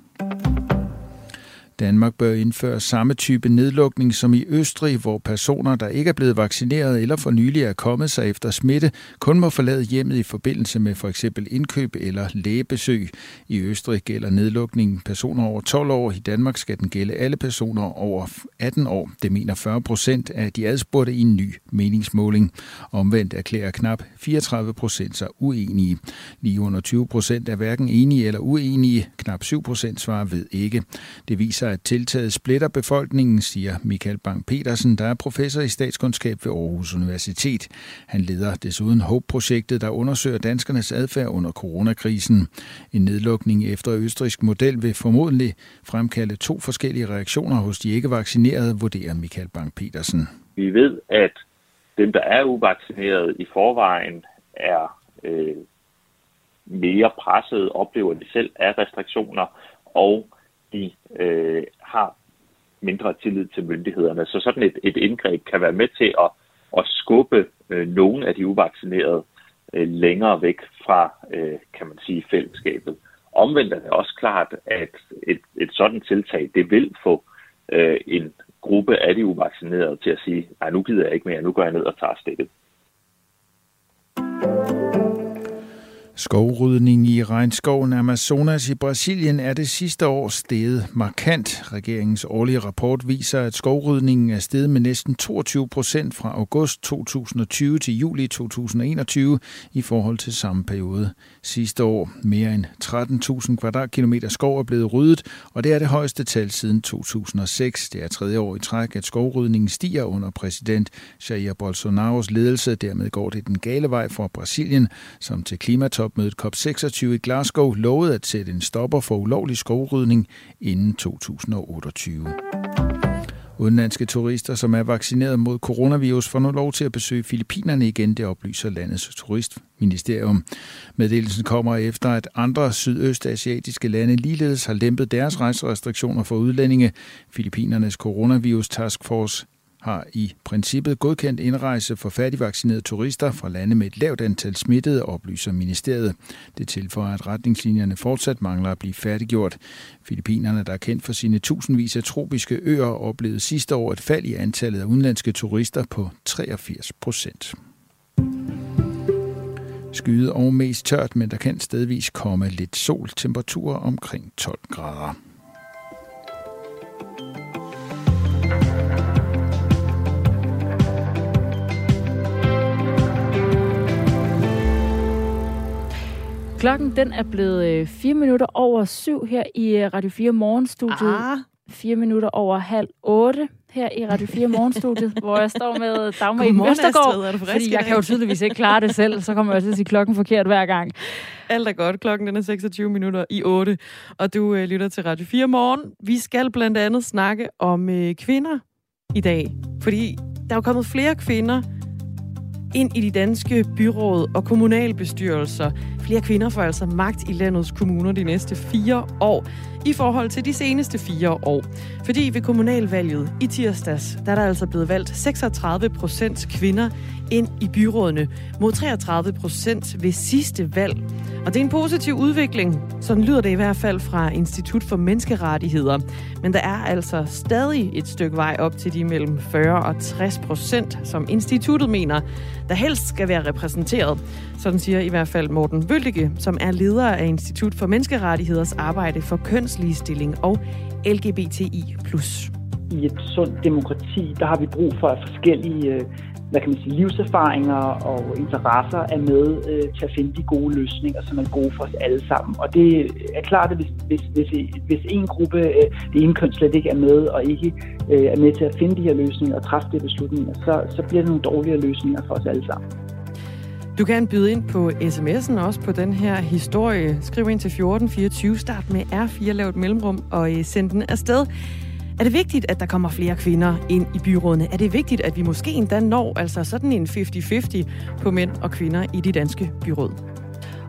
Danmark bør indføre samme type nedlukning som i Østrig, hvor personer, der ikke er blevet vaccineret eller for nylig er kommet sig efter smitte, kun må forlade hjemmet i forbindelse med for eksempel indkøb eller lægebesøg. I Østrig gælder nedlukningen personer over 12 år. I Danmark skal den gælde alle personer over 18 år. Det mener 40 procent af de adspurgte i en ny meningsmåling. Omvendt erklærer knap 34 procent sig uenige. Lige under 20 procent er hverken enige eller uenige. Knap 7 procent svarer ved ikke. Det viser sig, at tiltaget splitter befolkningen, siger Michael Bang-Petersen, der er professor i statskundskab ved Aarhus Universitet. Han leder desuden HOPE-projektet, der undersøger danskernes adfærd under coronakrisen. En nedlukning efter østrisk model vil formodentlig fremkalde to forskellige reaktioner hos de ikke vaccinerede, vurderer Michael Bang-Petersen. Vi ved, at dem, der er uvaccineret i forvejen, er øh, mere presset, oplever de selv af restriktioner, og de øh, har mindre tillid til myndighederne. Så sådan et, et indgreb kan være med til at, at skubbe øh, nogle af de uvaccinerede øh, længere væk fra, øh, kan man sige, fællesskabet. Omvendt er det også klart, at et, et sådan tiltag, det vil få øh, en gruppe af de uvaccinerede til at sige, nej, nu gider jeg ikke mere, nu går jeg ned og tager stikket. Skovrydning i regnskoven Amazonas i Brasilien er det sidste år steget markant. Regeringens årlige rapport viser, at skovrydningen er steget med næsten 22 procent fra august 2020 til juli 2021 i forhold til samme periode. Sidste år mere end 13.000 kvadratkilometer skov er blevet ryddet, og det er det højeste tal siden 2006. Det er tredje år i træk, at skovrydningen stiger under præsident Jair Bolsonaros ledelse. Dermed går det den gale vej for Brasilien, som til klimatop topmødet COP26 i Glasgow lovede at sætte en stopper for ulovlig skovrydning inden 2028. Udenlandske turister, som er vaccineret mod coronavirus, får nu lov til at besøge Filippinerne igen, det oplyser landets turistministerium. Meddelelsen kommer efter, at andre sydøstasiatiske lande ligeledes har lempet deres rejserestriktioner for udlændinge. Filippinernes coronavirus taskforce har i princippet godkendt indrejse for færdigvaccinerede turister fra lande med et lavt antal smittede, oplyser ministeriet. Det tilføjer, at retningslinjerne fortsat mangler at blive færdiggjort. Filippinerne, der er kendt for sine tusindvis af tropiske øer, oplevede sidste år et fald i antallet af udenlandske turister på 83 procent. Skyet og mest tørt, men der kan stedvis komme lidt sol. Temperaturer omkring 12 grader. Klokken den er blevet 4 øh, minutter over syv her i øh, Radio 4 Morgenstudiet. Ah. 4 minutter over halv 8 her i Radio 4 Morgenstudiet, <laughs> hvor jeg står med Dagmar i Østergaard, fordi jeg kan jo tydeligvis ikke klare det selv, så kommer jeg til at sige klokken forkert hver gang. Alt er godt. Klokken den er 26 minutter i 8, og du øh, lytter til Radio 4 Morgen. Vi skal blandt andet snakke om øh, kvinder i dag, fordi der er kommet flere kvinder ind i de danske byråd og kommunalbestyrelser. Flere kvinder får altså magt i landets kommuner de næste fire år. i forhold til de seneste fire år. Fordi ved kommunalvalget i tirsdags, der er der altså blevet valgt 36 procent kvinder ind i byrådene mod 33 procent ved sidste valg. Og det er en positiv udvikling, sådan lyder det i hvert fald fra Institut for Menneskerettigheder. Men der er altså stadig et stykke vej op til de mellem 40 og 60 procent, som instituttet mener, der helst skal være repræsenteret. Sådan siger i hvert fald Morten Vøldige, som er leder af Institut for Menneskerettigheders arbejde for kønsligestilling og LGBTI+. I et sundt demokrati, der har vi brug for, at forskellige øh, hvad kan man sige, livserfaringer og interesser er med øh, til at finde de gode løsninger, som er gode for os alle sammen. Og det er klart, at hvis, hvis, hvis, hvis en gruppe, øh, det ene køn slet ikke er med, og ikke øh, er med til at finde de her løsninger og træffe de beslutninger, så, så bliver det nogle dårligere løsninger for os alle sammen. Du kan byde ind på sms'en også på den her historie. Skriv ind til 1424, start med R4, lav et mellemrum og øh, send den afsted. Er det vigtigt, at der kommer flere kvinder ind i byrådene? Er det vigtigt, at vi måske endda når altså sådan en 50-50 på mænd og kvinder i de danske byråd?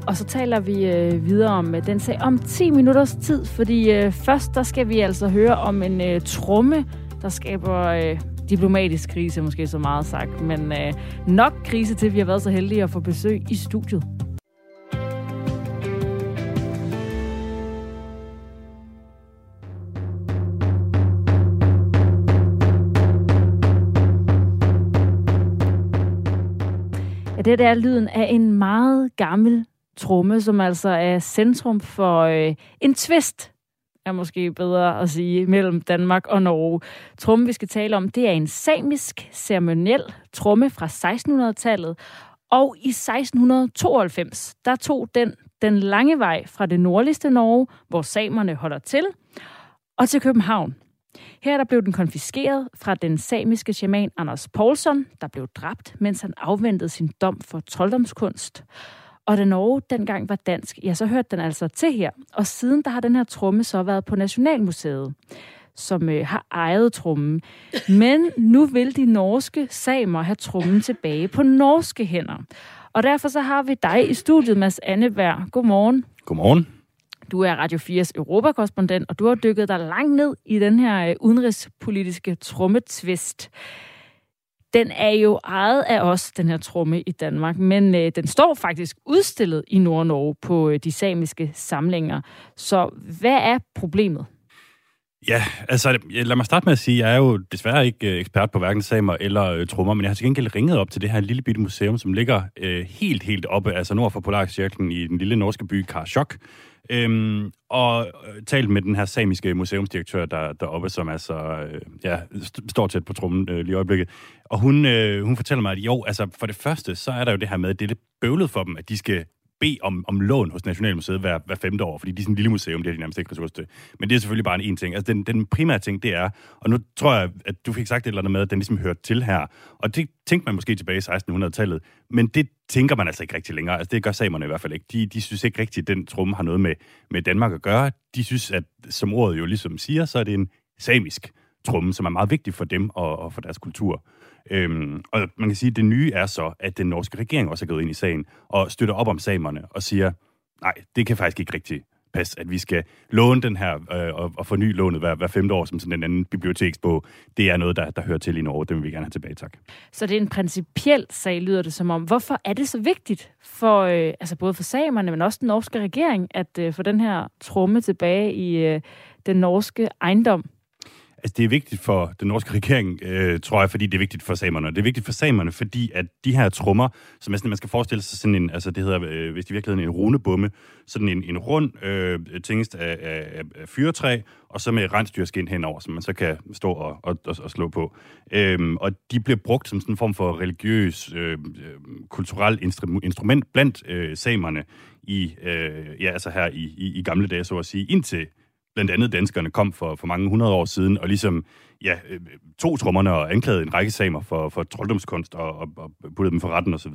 Og så taler vi øh, videre om øh, den sag om 10 minutters tid, fordi øh, først der skal vi altså høre om en øh, tromme, der skaber øh, diplomatisk krise, måske så meget sagt, men øh, nok krise til, at vi har været så heldige at få besøg i studiet. Ja, det er lyden af en meget gammel tromme, som altså er centrum for øh, en twist, er måske bedre at sige, mellem Danmark og Norge. Tromme, vi skal tale om, det er en samisk ceremoniel tromme fra 1600-tallet, og i 1692, der tog den den lange vej fra det nordligste Norge, hvor samerne holder til, og til København. Her der blev den konfiskeret fra den samiske shaman Anders Poulsson, der blev dræbt, mens han afventede sin dom for trolddomskunst. Og da Norge dengang var dansk, ja, så hørte den altså til her. Og siden der har den her tromme så været på Nationalmuseet, som øh, har ejet trommen. Men nu vil de norske samer have trommen tilbage på norske hænder. Og derfor så har vi dig i studiet, Mads Anneberg. Godmorgen. Godmorgen. Du er Radio 4's europakorrespondent, og du har dykket dig langt ned i den her øh, udenrigspolitiske trommetvist. Den er jo ejet af os, den her tromme i Danmark, men øh, den står faktisk udstillet i Nord-Norge på øh, de samiske samlinger. Så hvad er problemet? Ja, altså lad mig starte med at sige, at jeg er jo desværre ikke øh, ekspert på hverken samer eller øh, trommer, men jeg har til gengæld ringet op til det her lille bitte museum, som ligger øh, helt, helt oppe, altså nord for Polarcirklen i den lille norske by Karasjok, Øhm, og øh, talt med den her samiske museumsdirektør der, deroppe, som altså øh, ja, st- står tæt på trummen øh, lige i øjeblikket. Og hun, øh, hun fortæller mig, at jo, altså for det første, så er der jo det her med, at det er lidt bøvlet for dem, at de skal bede om, om lån hos Nationalmuseet hver, hver femte år, fordi de er sådan en lille museum, det er de nærmest ikke ressourcer til. Men det er selvfølgelig bare en, en ting. Altså den, den primære ting, det er, og nu tror jeg, at du fik sagt et eller andet med, at den ligesom hørte til her. Og det tænkte man måske tilbage i 1600-tallet, men det tænker man altså ikke rigtig længere. Altså det gør samerne i hvert fald ikke. De, de synes ikke rigtigt, at den tromme har noget med, med Danmark at gøre. De synes, at som ordet jo ligesom siger, så er det en samisk tromme, som er meget vigtig for dem og, og for deres kultur. Øhm, og man kan sige, at det nye er så, at den norske regering også er gået ind i sagen og støtter op om samerne og siger, nej, det kan faktisk ikke rigtigt passe, at vi skal låne den her øh, og, og forny lånet hver, hver femte år som sådan en anden biblioteksbog. Det er noget, der, der hører til i Norge. Det vil vi gerne have tilbage, tak. Så det er en principiel sag, lyder det som om. Hvorfor er det så vigtigt for øh, altså både for samerne, men også den norske regering, at øh, få den her tromme tilbage i øh, den norske ejendom? Altså, det er vigtigt for den norske regering, øh, tror jeg, fordi det er vigtigt for samerne. Det er vigtigt for samerne, fordi at de her trummer, som er sådan, man skal forestille sig sådan en, altså det hedder, øh, hvis det i virkeligheden en runebumme, sådan en, en rund øh, tingest af, af, af fyretræ, og så med rensdyrskin henover, som man så kan stå og, og, og, og slå på. Øhm, og de bliver brugt som sådan en form for religiøs, øh, øh kulturel instru- instrument blandt øh, samerne i, øh, ja, altså her i, i, i gamle dage, så at sige, indtil blandt andet danskerne kom for, for mange hundrede år siden, og ligesom ja, øh, to trommerne og anklagede en række samer for, for trolddomskunst og, og, og puttede dem for retten osv.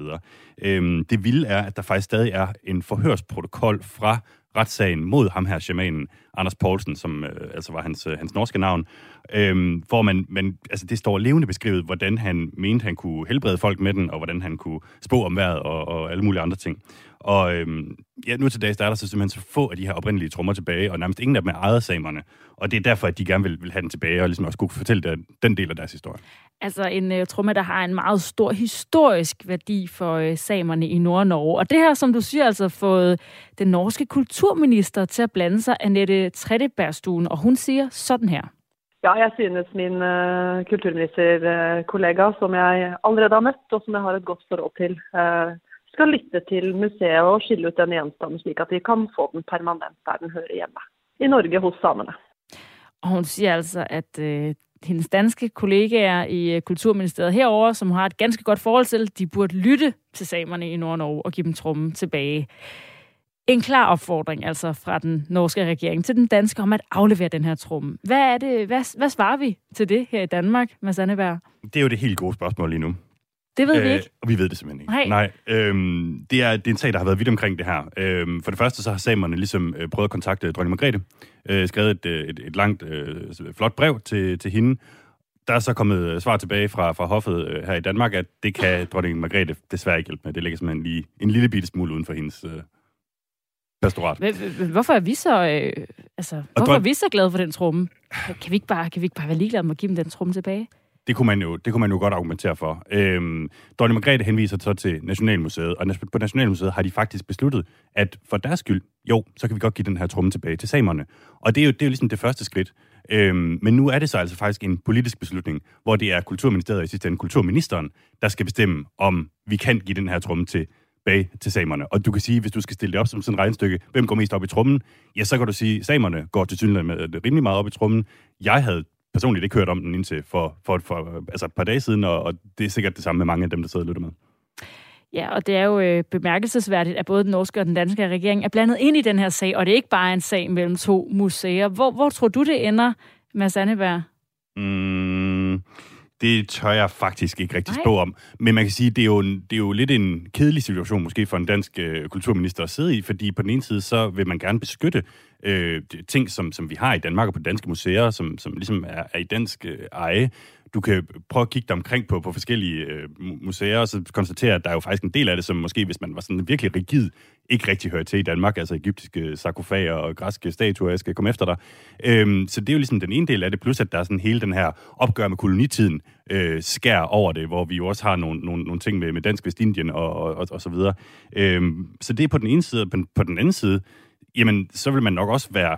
Øhm, det vilde er, at der faktisk stadig er en forhørsprotokol fra retssagen mod ham her, shamanen Anders Poulsen, som øh, altså var hans, øh, hans norske navn, øh, hvor man, man, altså det står levende beskrevet, hvordan han mente, han kunne helbrede folk med den, og hvordan han kunne spå om vejret og, og alle mulige andre ting. Og øhm, ja, nu til dags, der er der så simpelthen så få af de her oprindelige trommer tilbage, og nærmest ingen af dem er ejet samerne. Og det er derfor, at de gerne vil, vil have den tilbage, og ligesom også kunne fortælle den, den del af deres historie. Altså en uh, tromme, der har en meget stor historisk værdi for uh, samerne i Nord-Norge. Og det har, som du siger, altså fået den norske kulturminister til at blande sig, Annette Trettebergstuen, og hun siger sådan her. Ja, jeg synes min uh, kulturministerkollega, som jeg allerede har mødt, og som jeg har et godt forhold til, uh, skal lytte til museet og skille ut den gjenstanden, slik at de kan få den permanent der den hører hjemme. I Norge hos samerne. Og hun siger altså, at øh, hendes danske kollegaer i øh, Kulturministeriet herover, som har et ganske godt forhold til, de burde lytte til samerne i Nord-Norge og give dem trummen tilbage. En klar opfordring altså fra den norske regering til den danske om at aflevere den her tromme. Hvad er det? Hvad, hvad svarer vi til det her i Danmark, Mads Anneberg? Det er jo det helt gode spørgsmål lige nu. Det ved øh, vi ikke. Og vi ved det simpelthen ikke. Nej. Nej øhm, det, er, det er en sag, der har været vidt omkring det her. Øhm, for det første så har samerne ligesom øh, prøvet at kontakte dronning Margrethe, øh, skrevet et, øh, et, et langt, øh, flot brev til, til hende. Der er så kommet øh, svar tilbage fra, fra hoffet øh, her i Danmark, at det kan dronning Margrethe desværre ikke hjælpe med. Det ligger simpelthen lige en lille bitte smule uden for hendes øh, pastorat. Hvorfor er vi så, øh, altså, hvorfor er vi så glade for den tromme? Kan vi ikke bare, kan vi ikke bare være ligeglade med at give dem den tromme tilbage? Det kunne man jo, det kunne man jo godt argumentere for. Øhm, Dronning Margrethe henviser så til Nationalmuseet, og på Nationalmuseet har de faktisk besluttet, at for deres skyld, jo, så kan vi godt give den her tromme tilbage til samerne. Og det er jo, det er jo ligesom det første skridt. Øhm, men nu er det så altså faktisk en politisk beslutning, hvor det er Kulturministeriet og i sidste ende Kulturministeren, der skal bestemme, om vi kan give den her tromme til bag til samerne. Og du kan sige, hvis du skal stille det op som sådan et regnstykke, hvem går mest op i trummen? Ja, så kan du sige, samerne går til synligheden med rimelig meget op i trummen. Jeg havde personligt ikke hørt om den indtil for, for, for altså et par dage siden, og, og det er sikkert det samme med mange af dem, der sidder og lytter med. Ja, og det er jo øh, bemærkelsesværdigt, at både den norske og den danske regering er blandet ind i den her sag, og det er ikke bare en sag mellem to museer. Hvor, hvor tror du, det ender, Mads Anneberg? Mm, det tør jeg faktisk ikke rigtig spå om. Men man kan sige, det er jo, en, det er jo lidt en kedelig situation måske for en dansk øh, kulturminister at sidde i, fordi på den ene side, så vil man gerne beskytte øh, ting, som, som vi har i Danmark og på danske museer, som, som ligesom er, er i dansk øh, eje du kan prøve at kigge dig omkring på, på forskellige øh, museer, og så konstatere, at der er jo faktisk en del af det, som måske, hvis man var sådan virkelig rigid, ikke rigtig hører til i Danmark, altså egyptiske sarkofager og græske statuer, jeg skal komme efter dig. Øhm, så det er jo ligesom den ene del af det, plus at der er sådan hele den her opgør med kolonitiden øh, skær over det, hvor vi jo også har nogle, nogle, nogle ting med, med Dansk Vestindien og, og, og, og så videre. Øhm, så det er på den ene side, og på, på den anden side, jamen, så vil man nok også være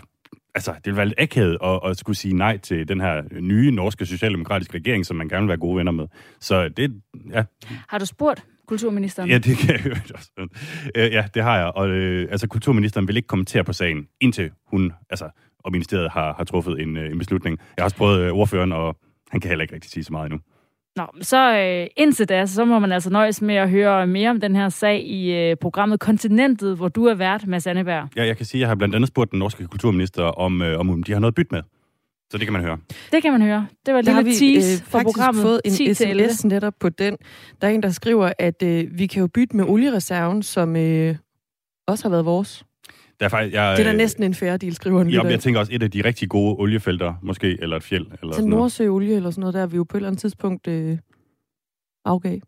altså, det vil være lidt akavet at, at skulle sige nej til den her nye norske socialdemokratiske regering, som man gerne vil være gode venner med. Så det, ja. Har du spurgt kulturministeren? Ja, det kan jeg også. Øh, ja, det har jeg. Og øh, altså, kulturministeren vil ikke kommentere på sagen, indtil hun, altså, og ministeriet har, har truffet en, øh, en beslutning. Jeg har også prøvet øh, ordføreren, og han kan heller ikke rigtig sige så meget endnu. Nå, så øh, indtil da, så må man altså nøjes med at høre mere om den her sag i øh, programmet Kontinentet, hvor du er vært, Mads Anneberg. Ja, jeg kan sige, at jeg har blandt andet spurgt den norske kulturminister, om, øh, om de har noget byt med. Så det kan man høre. Det kan man høre. Det var lige lidt tease øh, for programmet. fået en sms netop på den. Der er en, der skriver, at øh, vi kan jo bytte med oliereserven, som øh, også har været vores. Der er faktisk, jeg, det er da næsten en færre deal, skriver han. Ja, jeg tænker også et af de rigtig gode oliefelter, måske, eller et fjeld. Eller så Nordsøolie eller sådan noget, der er vi jo på et eller andet tidspunkt øh, afgav.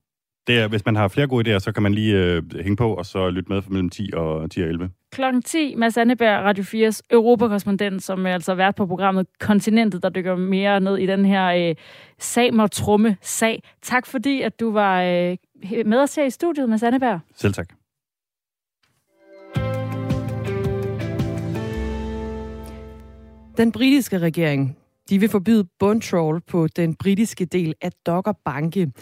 Det er, hvis man har flere gode idéer, så kan man lige øh, hænge på, og så lytte med fra mellem 10 og 10 og 11. Klokken 10, Mads Anneberg, Radio 4's Europakorrespondent, som er altså været på programmet Kontinentet, der dykker mere ned i den her øh, samer-trumme-sag. Tak fordi, at du var øh, med os her i studiet, Mads Anneberg. Selv tak. Den britiske regering de vil forbyde bundtrawl på den britiske del af Dogger Banke.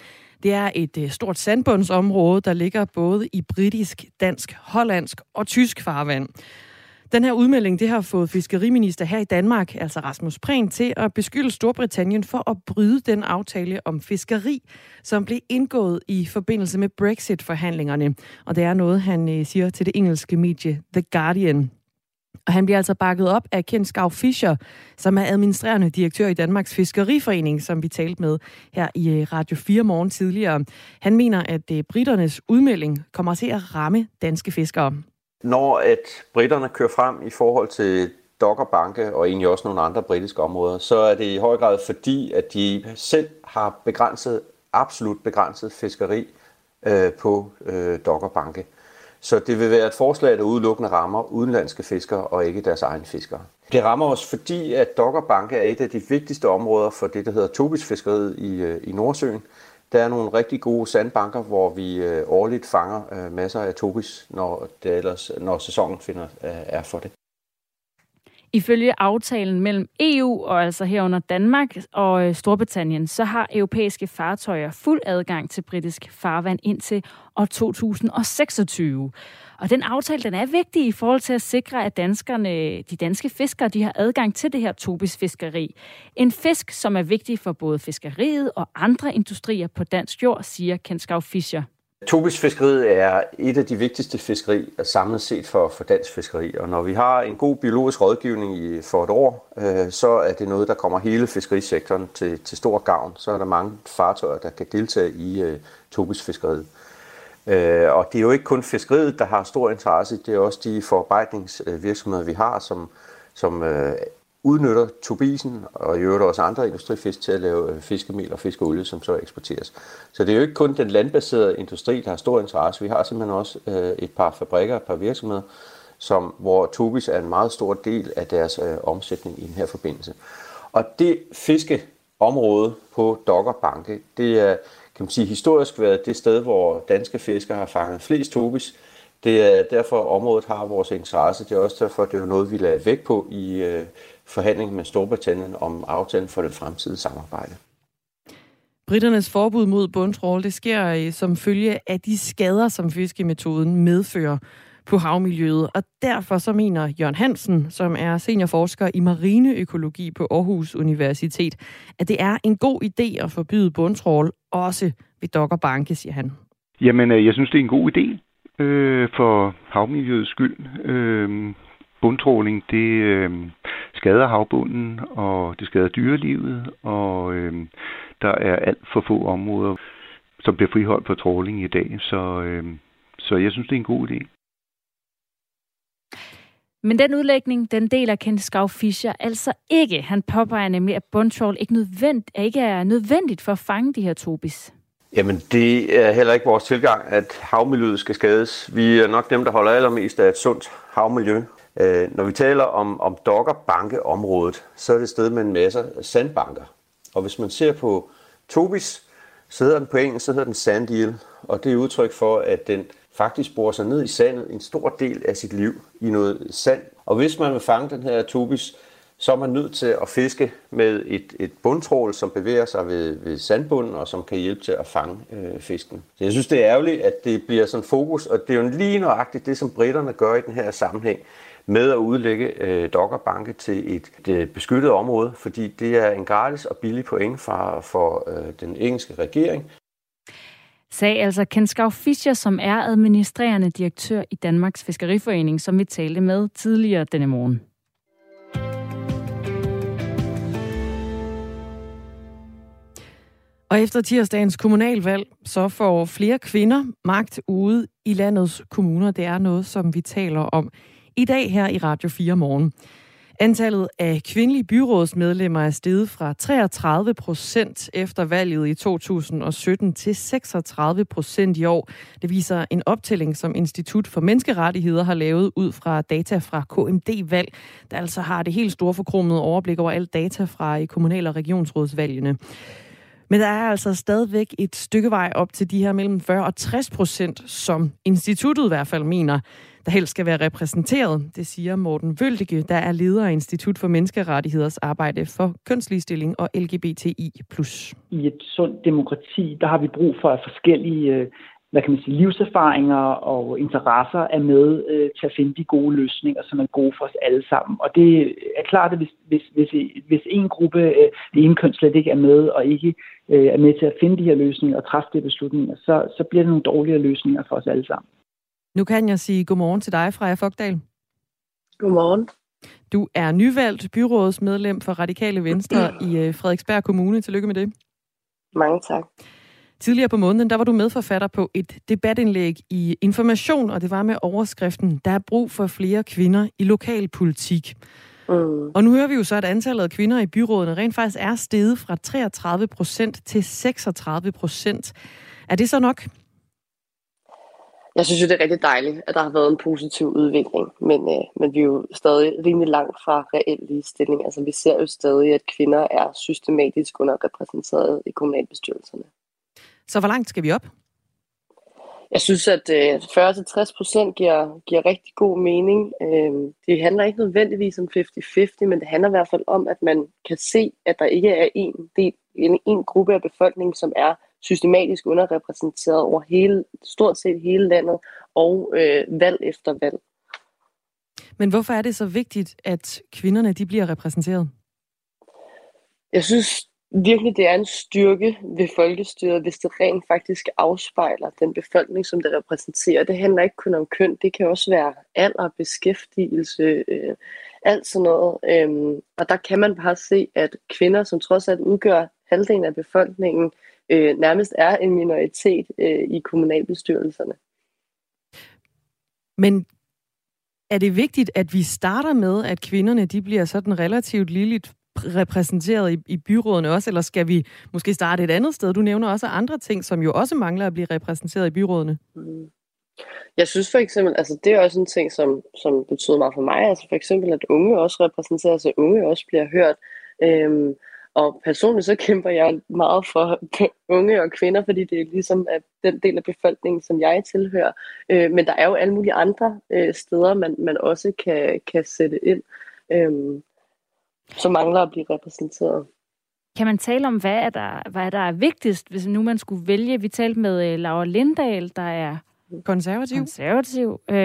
Det er et øh, stort sandbundsområde, der ligger både i britisk, dansk, hollandsk og tysk farvand. Den her udmelding det har fået fiskeriminister her i Danmark, altså Rasmus Prehn, til at beskylde Storbritannien for at bryde den aftale om fiskeri, som blev indgået i forbindelse med Brexit-forhandlingerne. Og det er noget, han øh, siger til det engelske medie The Guardian. Og han bliver altså bakket op af Ken Skav Fischer, som er administrerende direktør i Danmarks Fiskeriforening, som vi talte med her i øh, Radio 4 morgen tidligere. Han mener, at øh, britternes udmelding kommer til at ramme danske fiskere. Når at britterne kører frem i forhold til Doggerbanke og egentlig også nogle andre britiske områder, så er det i høj grad fordi, at de selv har begrænset, absolut begrænset fiskeri øh, på øh, Doggerbanke. Så det vil være et forslag, der udelukkende rammer udenlandske fiskere og ikke deres egne fiskere. Det rammer os, fordi at Dokkerbanke er et af de vigtigste områder for det, der hedder tobisfiskeriet i, øh, i Nordsøen. Der er nogle rigtig gode sandbanker, hvor vi øh, årligt fanger øh, masser af tobis, når, det ellers, når sæsonen finder, er for det. Ifølge aftalen mellem EU og altså herunder Danmark og øh, Storbritannien, så har europæiske fartøjer fuld adgang til britisk farvand indtil år 2026. Og den aftale, den er vigtig i forhold til at sikre, at danskerne, de danske fiskere, de har adgang til det her tobisfiskeri. En fisk, som er vigtig for både fiskeriet og andre industrier på dansk jord, siger Kenskav Fischer. Tobisfiskeriet er et af de vigtigste fiskeri øh, samlet set for, for dansk fiskeri, og når vi har en god biologisk rådgivning i, for et år, øh, så er det noget, der kommer hele fiskerisektoren til, til stor gavn. Så er der mange fartøjer, der kan deltage i øh, tobisfiskeriet. Øh, og det er jo ikke kun fiskeriet, der har stor interesse, det er også de forarbejdningsvirksomheder, vi har, som, som øh, udnytter tobisen og i øvrigt også andre industrifisk til at lave øh, fiskemel og fiskeolie, som så eksporteres. Så det er jo ikke kun den landbaserede industri, der har stor interesse. Vi har simpelthen også øh, et par fabrikker, et par virksomheder, som, hvor tobis er en meget stor del af deres øh, omsætning i den her forbindelse. Og det fiskeområde på Dokkerbanke, det er kan man sige, historisk været det sted, hvor danske fiskere har fanget flest tobis. Det er derfor, området har vores interesse. Det er også derfor, det er noget, vi lader væk på i øh, forhandlingen med Storbritannien om aftalen for det fremtidige samarbejde. Britternes forbud mod bundtrål, det sker øh, som følge af de skader, som fiskemetoden medfører på havmiljøet. Og derfor så mener Jørgen Hansen, som er seniorforsker i marineøkologi på Aarhus Universitet, at det er en god idé at forbyde bundtrål, også ved Dokkerbanke, siger han. Jamen, øh, jeg synes, det er en god idé øh, for havmiljøets skyld. Øh, bundtråling, det øh, skader havbunden, og det skader dyrelivet, og øh, der er alt for få områder, som bliver friholdt for tråling i dag. Så, øh, så jeg synes, det er en god idé. Men den udlægning, den deler Kent Skav Fischer altså ikke. Han påpeger nemlig, at bundtrål ikke, nødvendigt, ikke er nødvendigt for at fange de her tobis. Jamen, det er heller ikke vores tilgang, at havmiljøet skal skades. Vi er nok dem, der holder allermest af et sundt havmiljø. Øh, når vi taler om, om Dokkerbanke-området, så er det et sted med en masse sandbanker. Og hvis man ser på Tobis, så hedder den på engelsk, så hedder den sand og det er udtryk for, at den faktisk borer sig ned i sandet en stor del af sit liv i noget sand. Og hvis man vil fange den her Tobis, så er man nødt til at fiske med et, et bundtrål, som bevæger sig ved, ved sandbunden, og som kan hjælpe til at fange øh, fisken. Så jeg synes, det er ærgerligt, at det bliver sådan fokus, og det er jo lige nøjagtigt det, som britterne gør i den her sammenhæng med at udlægge øh, Dokkerbanke til et, et beskyttet område, fordi det er en gratis og billig point for, for øh, den engelske regering. Sagde altså Kenskav Fischer, som er administrerende direktør i Danmarks Fiskeriforening, som vi talte med tidligere denne morgen. Og efter tirsdagens kommunalvalg, så får flere kvinder magt ude i landets kommuner. Det er noget, som vi taler om i dag her i Radio 4 morgen. Antallet af kvindelige byrådsmedlemmer er steget fra 33 procent efter valget i 2017 til 36 procent i år. Det viser en optælling, som Institut for Menneskerettigheder har lavet ud fra data fra KMD-valg, der altså har det helt store forkromede overblik over alt data fra kommunal- og regionsrådsvalgene. Men der er altså stadigvæk et stykke vej op til de her mellem 40 og 60 procent, som instituttet i hvert fald mener, der helst skal være repræsenteret. Det siger Morten Vøldige, der er leder af Institut for Menneskerettigheders arbejde for kønsligestilling og LGBTI+. I et sundt demokrati, der har vi brug for, at forskellige øh, hvad kan man sige, livserfaringer og interesser er med øh, til at finde de gode løsninger, som er gode for os alle sammen. Og det er klart, at hvis, hvis, hvis, hvis en gruppe, øh, det ene køn slet ikke er med, og ikke øh, er med til at finde de her løsninger og træffe de beslutninger, så, så bliver det nogle dårligere løsninger for os alle sammen. Nu kan jeg sige godmorgen til dig, Freja Fogdal. Godmorgen. Du er nyvalgt byrådsmedlem for Radikale Venstre i øh, Frederiksberg Kommune. Tillykke med det. Mange tak. Tidligere på måneden, der var du medforfatter på et debatindlæg i Information, og det var med overskriften, der er brug for flere kvinder i lokalpolitik. Mm. Og nu hører vi jo så, at antallet af kvinder i byrådene rent faktisk er steget fra 33 procent til 36 procent. Er det så nok? Jeg synes jo, det er rigtig dejligt, at der har været en positiv udvikling, men, øh, men vi er jo stadig rimelig langt fra reel ligestilling. Altså vi ser jo stadig, at kvinder er systematisk underrepræsenteret i kommunalbestyrelserne. Så hvor langt skal vi op? Jeg synes, at 40-60 procent giver, giver rigtig god mening. Øhm, det handler ikke nødvendigvis om 50-50, men det handler i hvert fald om, at man kan se, at der ikke er en, del, en, en gruppe af befolkningen, som er systematisk underrepræsenteret over hele, stort set hele landet og øh, valg efter valg. Men hvorfor er det så vigtigt, at kvinderne de bliver repræsenteret? Jeg synes, virkelig, det er en styrke ved folkestyret, hvis det rent faktisk afspejler den befolkning, som det repræsenterer. Det handler ikke kun om køn, det kan også være alder, beskæftigelse, øh, alt sådan noget. Øhm, og der kan man bare se, at kvinder, som trods alt udgør halvdelen af befolkningen, øh, nærmest er en minoritet øh, i kommunalbestyrelserne. Men er det vigtigt, at vi starter med, at kvinderne de bliver sådan relativt lilleligt repræsenteret i, i byrådene også, eller skal vi måske starte et andet sted? Du nævner også andre ting, som jo også mangler at blive repræsenteret i byrådene. Mm. Jeg synes for eksempel, altså det er også en ting, som, som betyder meget for mig, altså for eksempel, at unge også repræsenterer sig, unge også bliver hørt. Øhm, og personligt så kæmper jeg meget for <laughs> unge og kvinder, fordi det er ligesom at den del af befolkningen, som jeg tilhører. Øh, men der er jo alle mulige andre øh, steder, man, man også kan, kan sætte ind. Øh, som mangler at blive repræsenteret. Kan man tale om, hvad er der, hvad er der er vigtigst, hvis nu man skulle vælge? Vi talte med øh, Laura Lindahl, der er konservativ. Konservativ. Øh,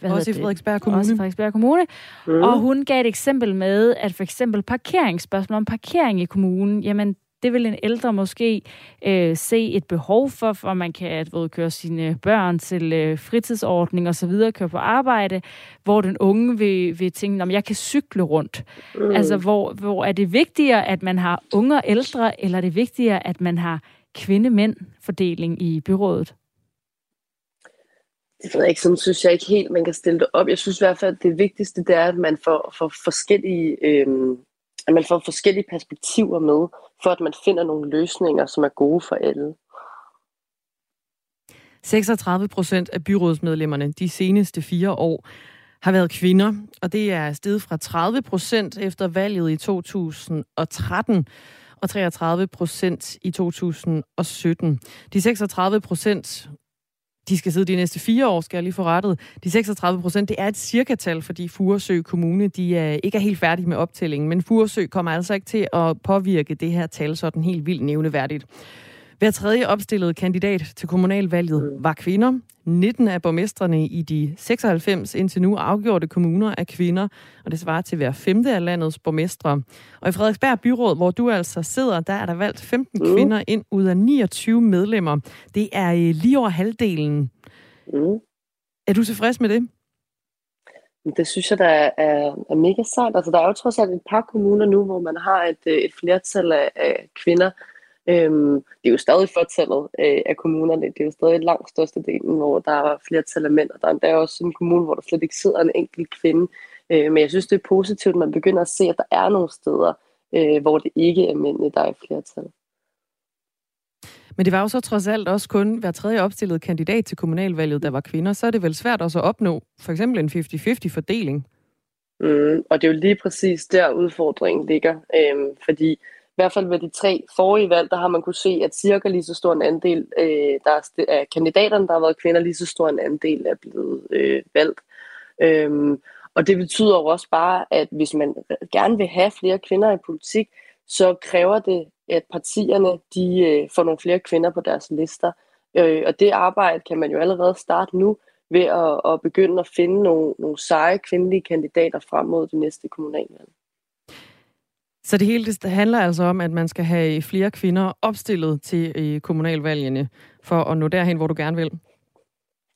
hvad også i Frederiksberg Kommune. Også i Frederiksberg Kommune. Mm. Og hun gav et eksempel med, at for eksempel parkeringsspørgsmål om parkering i kommunen, jamen det vil en ældre måske øh, se et behov for, for man kan ved, køre sine børn til øh, fritidsordning og så videre, køre på arbejde, hvor den unge vil, vil tænke, at jeg kan cykle rundt. Mm. Altså, hvor, hvor er det vigtigere, at man har unge og ældre, eller er det vigtigere, at man har kvinde-mænd-fordeling i byrådet? Det ved jeg ikke, sådan synes jeg ikke helt, man kan stille det op. Jeg synes i hvert fald, at det vigtigste, det er, at man får, får forskellige øh, at man får forskellige perspektiver med, for at man finder nogle løsninger, som er gode for alle. 36 procent af byrådsmedlemmerne de seneste fire år har været kvinder, og det er steget fra 30 procent efter valget i 2013 og 33 procent i 2017. De 36 procent de skal sidde de næste fire år, skal jeg lige få rettet. De 36 procent, det er et cirkatal, fordi Furesø Kommune de er, ikke er helt færdige med optællingen. Men Furesø kommer altså ikke til at påvirke det her tal sådan helt vildt nævneværdigt. Hver tredje opstillede kandidat til kommunalvalget var kvinder. 19 af borgmestrene i de 96 indtil nu afgjorte kommuner er kvinder, og det svarer til hver femte af landets borgmestre. Og i Frederiksberg Byråd, hvor du altså sidder, der er der valgt 15 mm. kvinder ind ud af 29 medlemmer. Det er øh, lige over halvdelen. Mm. Er du tilfreds med det? Det synes jeg, der er, er, er mega sejt. Altså, der er jo trods alt et par kommuner nu, hvor man har et, øh, et flertal af, af kvinder, Øhm, det er jo stadig fortallet øh, af kommunerne. Det er jo stadig langt største delen, hvor der er flertal af mænd. Og der er også en kommune, hvor der slet ikke sidder en enkelt kvinde. Øh, men jeg synes, det er positivt, at man begynder at se, at der er nogle steder, øh, hvor det ikke er mændene, der er i flertal. Men det var jo så trods alt også kun hver tredje opstillede kandidat til kommunalvalget, der var kvinder. Så er det vel svært også at opnå for eksempel en 50-50 fordeling? Mm, og det er jo lige præcis der udfordringen ligger. Øhm, fordi i hvert fald ved de tre forrige valg, der har man kunne se, at cirka lige så stor en andel øh, der er af kandidaterne, der har været kvinder, lige så stor en andel er blevet øh, valgt. Øhm, og det betyder jo også bare, at hvis man gerne vil have flere kvinder i politik, så kræver det, at partierne de øh, får nogle flere kvinder på deres lister. Øh, og det arbejde kan man jo allerede starte nu ved at, at begynde at finde nogle, nogle seje kvindelige kandidater frem mod det næste kommunalvalg. Så det hele det handler altså om, at man skal have flere kvinder opstillet til øh, kommunalvalgene, for at nå derhen, hvor du gerne vil?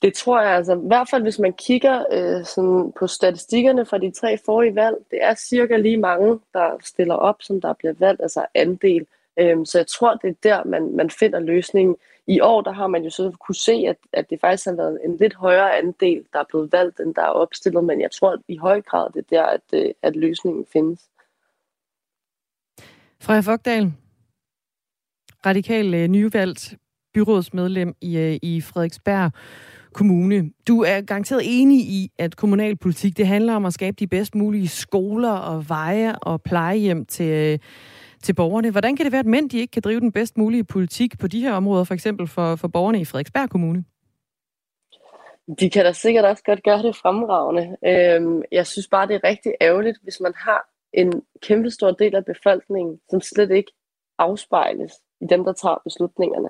Det tror jeg altså, i hvert fald hvis man kigger øh, sådan på statistikkerne fra de tre forrige valg, det er cirka lige mange, der stiller op, som der bliver valgt, altså andel Øhm, så jeg tror, det er der, man, man finder løsningen. I år, der har man jo så kunne se, at, at det faktisk har været en lidt højere andel, der er blevet valgt, end der er opstillet, men jeg tror i høj grad, det er der, at, øh, at løsningen findes. Freja Fogdal, radikal øh, nyvalgt byrådsmedlem i, øh, i Frederiksberg Kommune. Du er garanteret enig i, at kommunalpolitik det handler om at skabe de bedst mulige skoler og veje og plejehjem til, øh, til borgerne. Hvordan kan det være, at mænd de ikke kan drive den bedst mulige politik på de her områder, for eksempel for, for borgerne i Frederiksberg Kommune? De kan da sikkert også godt gøre det fremragende. Øhm, jeg synes bare, det er rigtig ærgerligt, hvis man har en kæmpe stor del af befolkningen, som slet ikke afspejles i dem, der tager beslutningerne.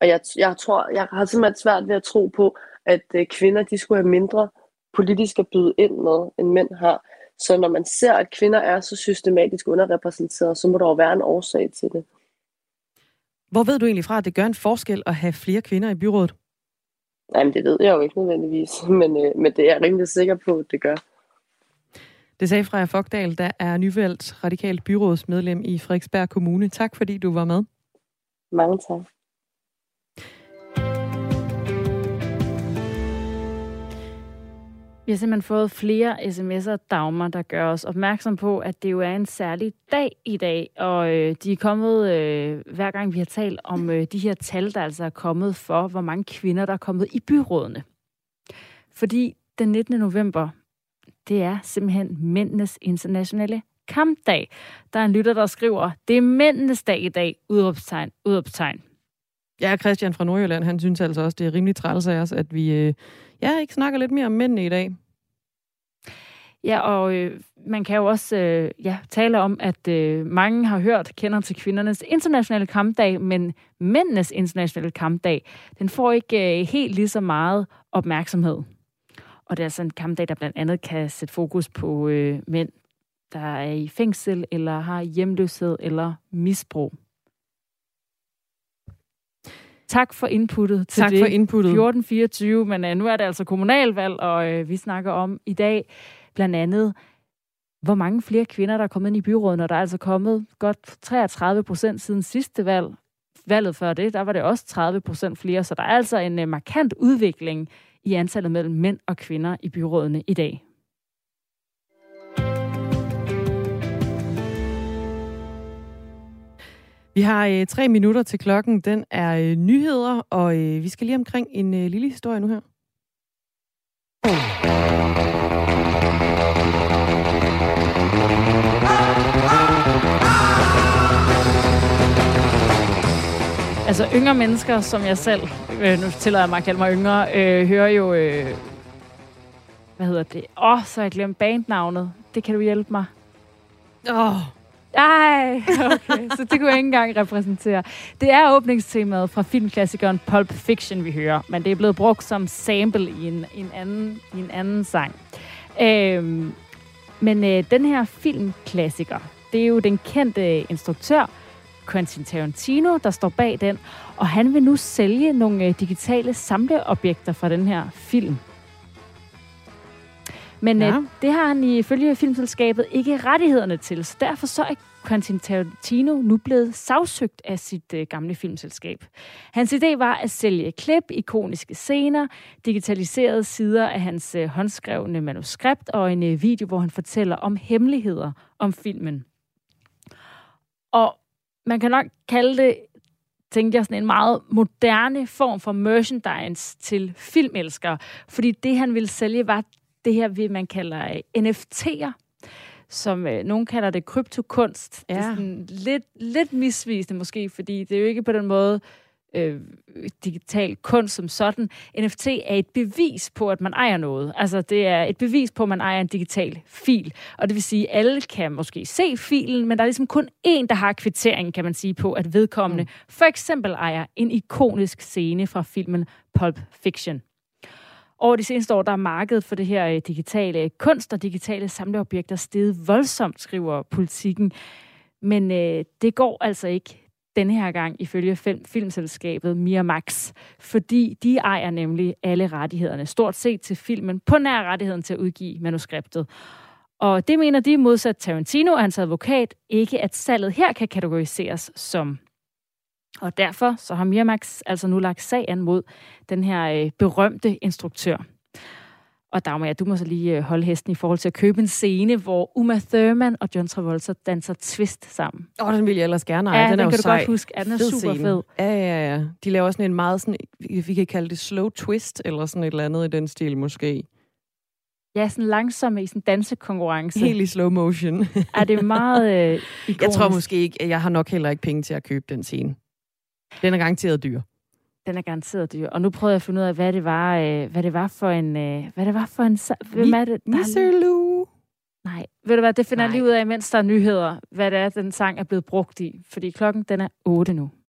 Og jeg, jeg tror, jeg har simpelthen svært ved at tro på, at øh, kvinder de skulle have mindre politisk at byde ind med, end mænd har. Så når man ser, at kvinder er så systematisk underrepræsenteret, så må der jo være en årsag til det. Hvor ved du egentlig fra, at det gør en forskel at have flere kvinder i byrådet? Nej, det ved jeg jo ikke nødvendigvis, <laughs> men, øh, men det er jeg rimelig sikker på, at det gør. Det sagde Freja Fogdal, der er nyvalgt radikalt byrådsmedlem i Frederiksberg Kommune. Tak fordi du var med. Mange tak. Vi har simpelthen fået flere sms'er, Dagmar, der gør os opmærksom på, at det jo er en særlig dag i dag, og øh, de er kommet, øh, hver gang vi har talt om øh, de her tal, der altså er kommet for, hvor mange kvinder, der er kommet i byrådene. Fordi den 19. november, det er simpelthen mændenes internationale kampdag. Der er en lytter, der skriver, det er mændenes dag i dag, udopstegn, udopstegn. Ja, Christian fra Nordjylland, han synes altså også, det er rimelig træls af os, at vi øh, ja, ikke snakker lidt mere om mændene i dag. Ja, og øh, man kan jo også øh, ja, tale om, at øh, mange har hørt, kender til kvindernes internationale kampdag, men mændenes internationale kampdag, den får ikke øh, helt lige så meget opmærksomhed. Og det er altså en kampdag, der blandt andet kan sætte fokus på øh, mænd, der er i fængsel, eller har hjemløshed eller misbrug. Tak for inputtet til tak det. for inputtet. 1424, men uh, nu er det altså kommunalvalg, og uh, vi snakker om i dag blandt andet, hvor mange flere kvinder, der er kommet ind i byrådet, og der er altså kommet godt 33 procent siden sidste valg. Valget før det, der var det også 30 procent flere, så der er altså en uh, markant udvikling i antallet mellem mænd og kvinder i byrådene i dag. Vi har øh, tre minutter til klokken. Den er øh, nyheder, og øh, vi skal lige omkring en øh, lille historie nu her. Altså yngre mennesker, som jeg selv, øh, nu tillader jeg mig at kalde mig yngre, øh, hører jo, øh, hvad hedder det? Åh, oh, så har jeg glemt bandnavnet. Det kan du hjælpe mig. Åh, oh. Ej, okay. Så det kunne jeg ikke engang repræsentere. Det er åbningstemaet fra filmklassikeren Pulp Fiction, vi hører. Men det er blevet brugt som sample i en, en, anden, i en anden sang. Øhm, men øh, den her filmklassiker, det er jo den kendte instruktør, Quentin Tarantino, der står bag den. Og han vil nu sælge nogle øh, digitale samleobjekter fra den her film. Men ja. øh, det har han ifølge filmselskabet ikke rettighederne til, så derfor så er Quentin Tarantino nu blevet sagsøgt af sit øh, gamle filmselskab. Hans idé var at sælge klip, ikoniske scener, digitaliserede sider af hans øh, håndskrevne manuskript og en øh, video, hvor han fortæller om hemmeligheder om filmen. Og man kan nok kalde det tænkte jeg, sådan en meget moderne form for merchandise til filmelskere. Fordi det, han ville sælge, var det her, vi man kalder øh, NFT'er, som øh, nogen kalder det kryptokunst. Ja. Det er sådan lidt, lidt misvisende måske, fordi det er jo ikke på den måde øh, digital kunst som sådan. NFT er et bevis på, at man ejer noget. Altså, det er et bevis på, at man ejer en digital fil. Og det vil sige, at alle kan måske se filen, men der er ligesom kun én, der har kvittering, kan man sige, på, at vedkommende mm. for eksempel ejer en ikonisk scene fra filmen Pulp Fiction. Over de seneste år, der er markedet for det her øh, digitale kunst og digitale samleobjekter steget voldsomt, skriver politikken. Men øh, det går altså ikke denne her gang ifølge film, filmselskabet Miramax, fordi de ejer nemlig alle rettighederne, stort set til filmen, på nær rettigheden til at udgive manuskriptet. Og det mener de modsat Tarantino og hans advokat ikke, at salget her kan kategoriseres som. Og derfor så har Miramax altså nu lagt sag an mod den her øh, berømte instruktør. Og Dagmar, du må så lige øh, holde hesten i forhold til at købe en scene, hvor Uma Thurman og John Travolta danser twist sammen. Åh, oh, den vil jeg ellers gerne have. Ja, den, den er kan jo du sej. godt huske. Ja, den er Fed super scene. fed. Ja, ja, ja. De laver sådan en meget sådan, vi kan kalde det slow twist, eller sådan et eller andet i den stil måske. Ja, sådan langsom i sådan en dansekonkurrence. Helt i slow motion. er det meget øh, ikonisk. <laughs> Jeg tror måske ikke, jeg har nok heller ikke penge til at købe den scene. Den er garanteret dyr. Den er garanteret dyr. Og nu prøvede jeg at finde ud af, hvad det var, øh, hvad det var for en... Øh, hvad det var for en... Hvem er det? Lou. Nej, ved du hvad, det finder jeg Nej. lige ud af, mens der er nyheder, hvad det er, den sang er blevet brugt i. Fordi klokken, den er 8 nu.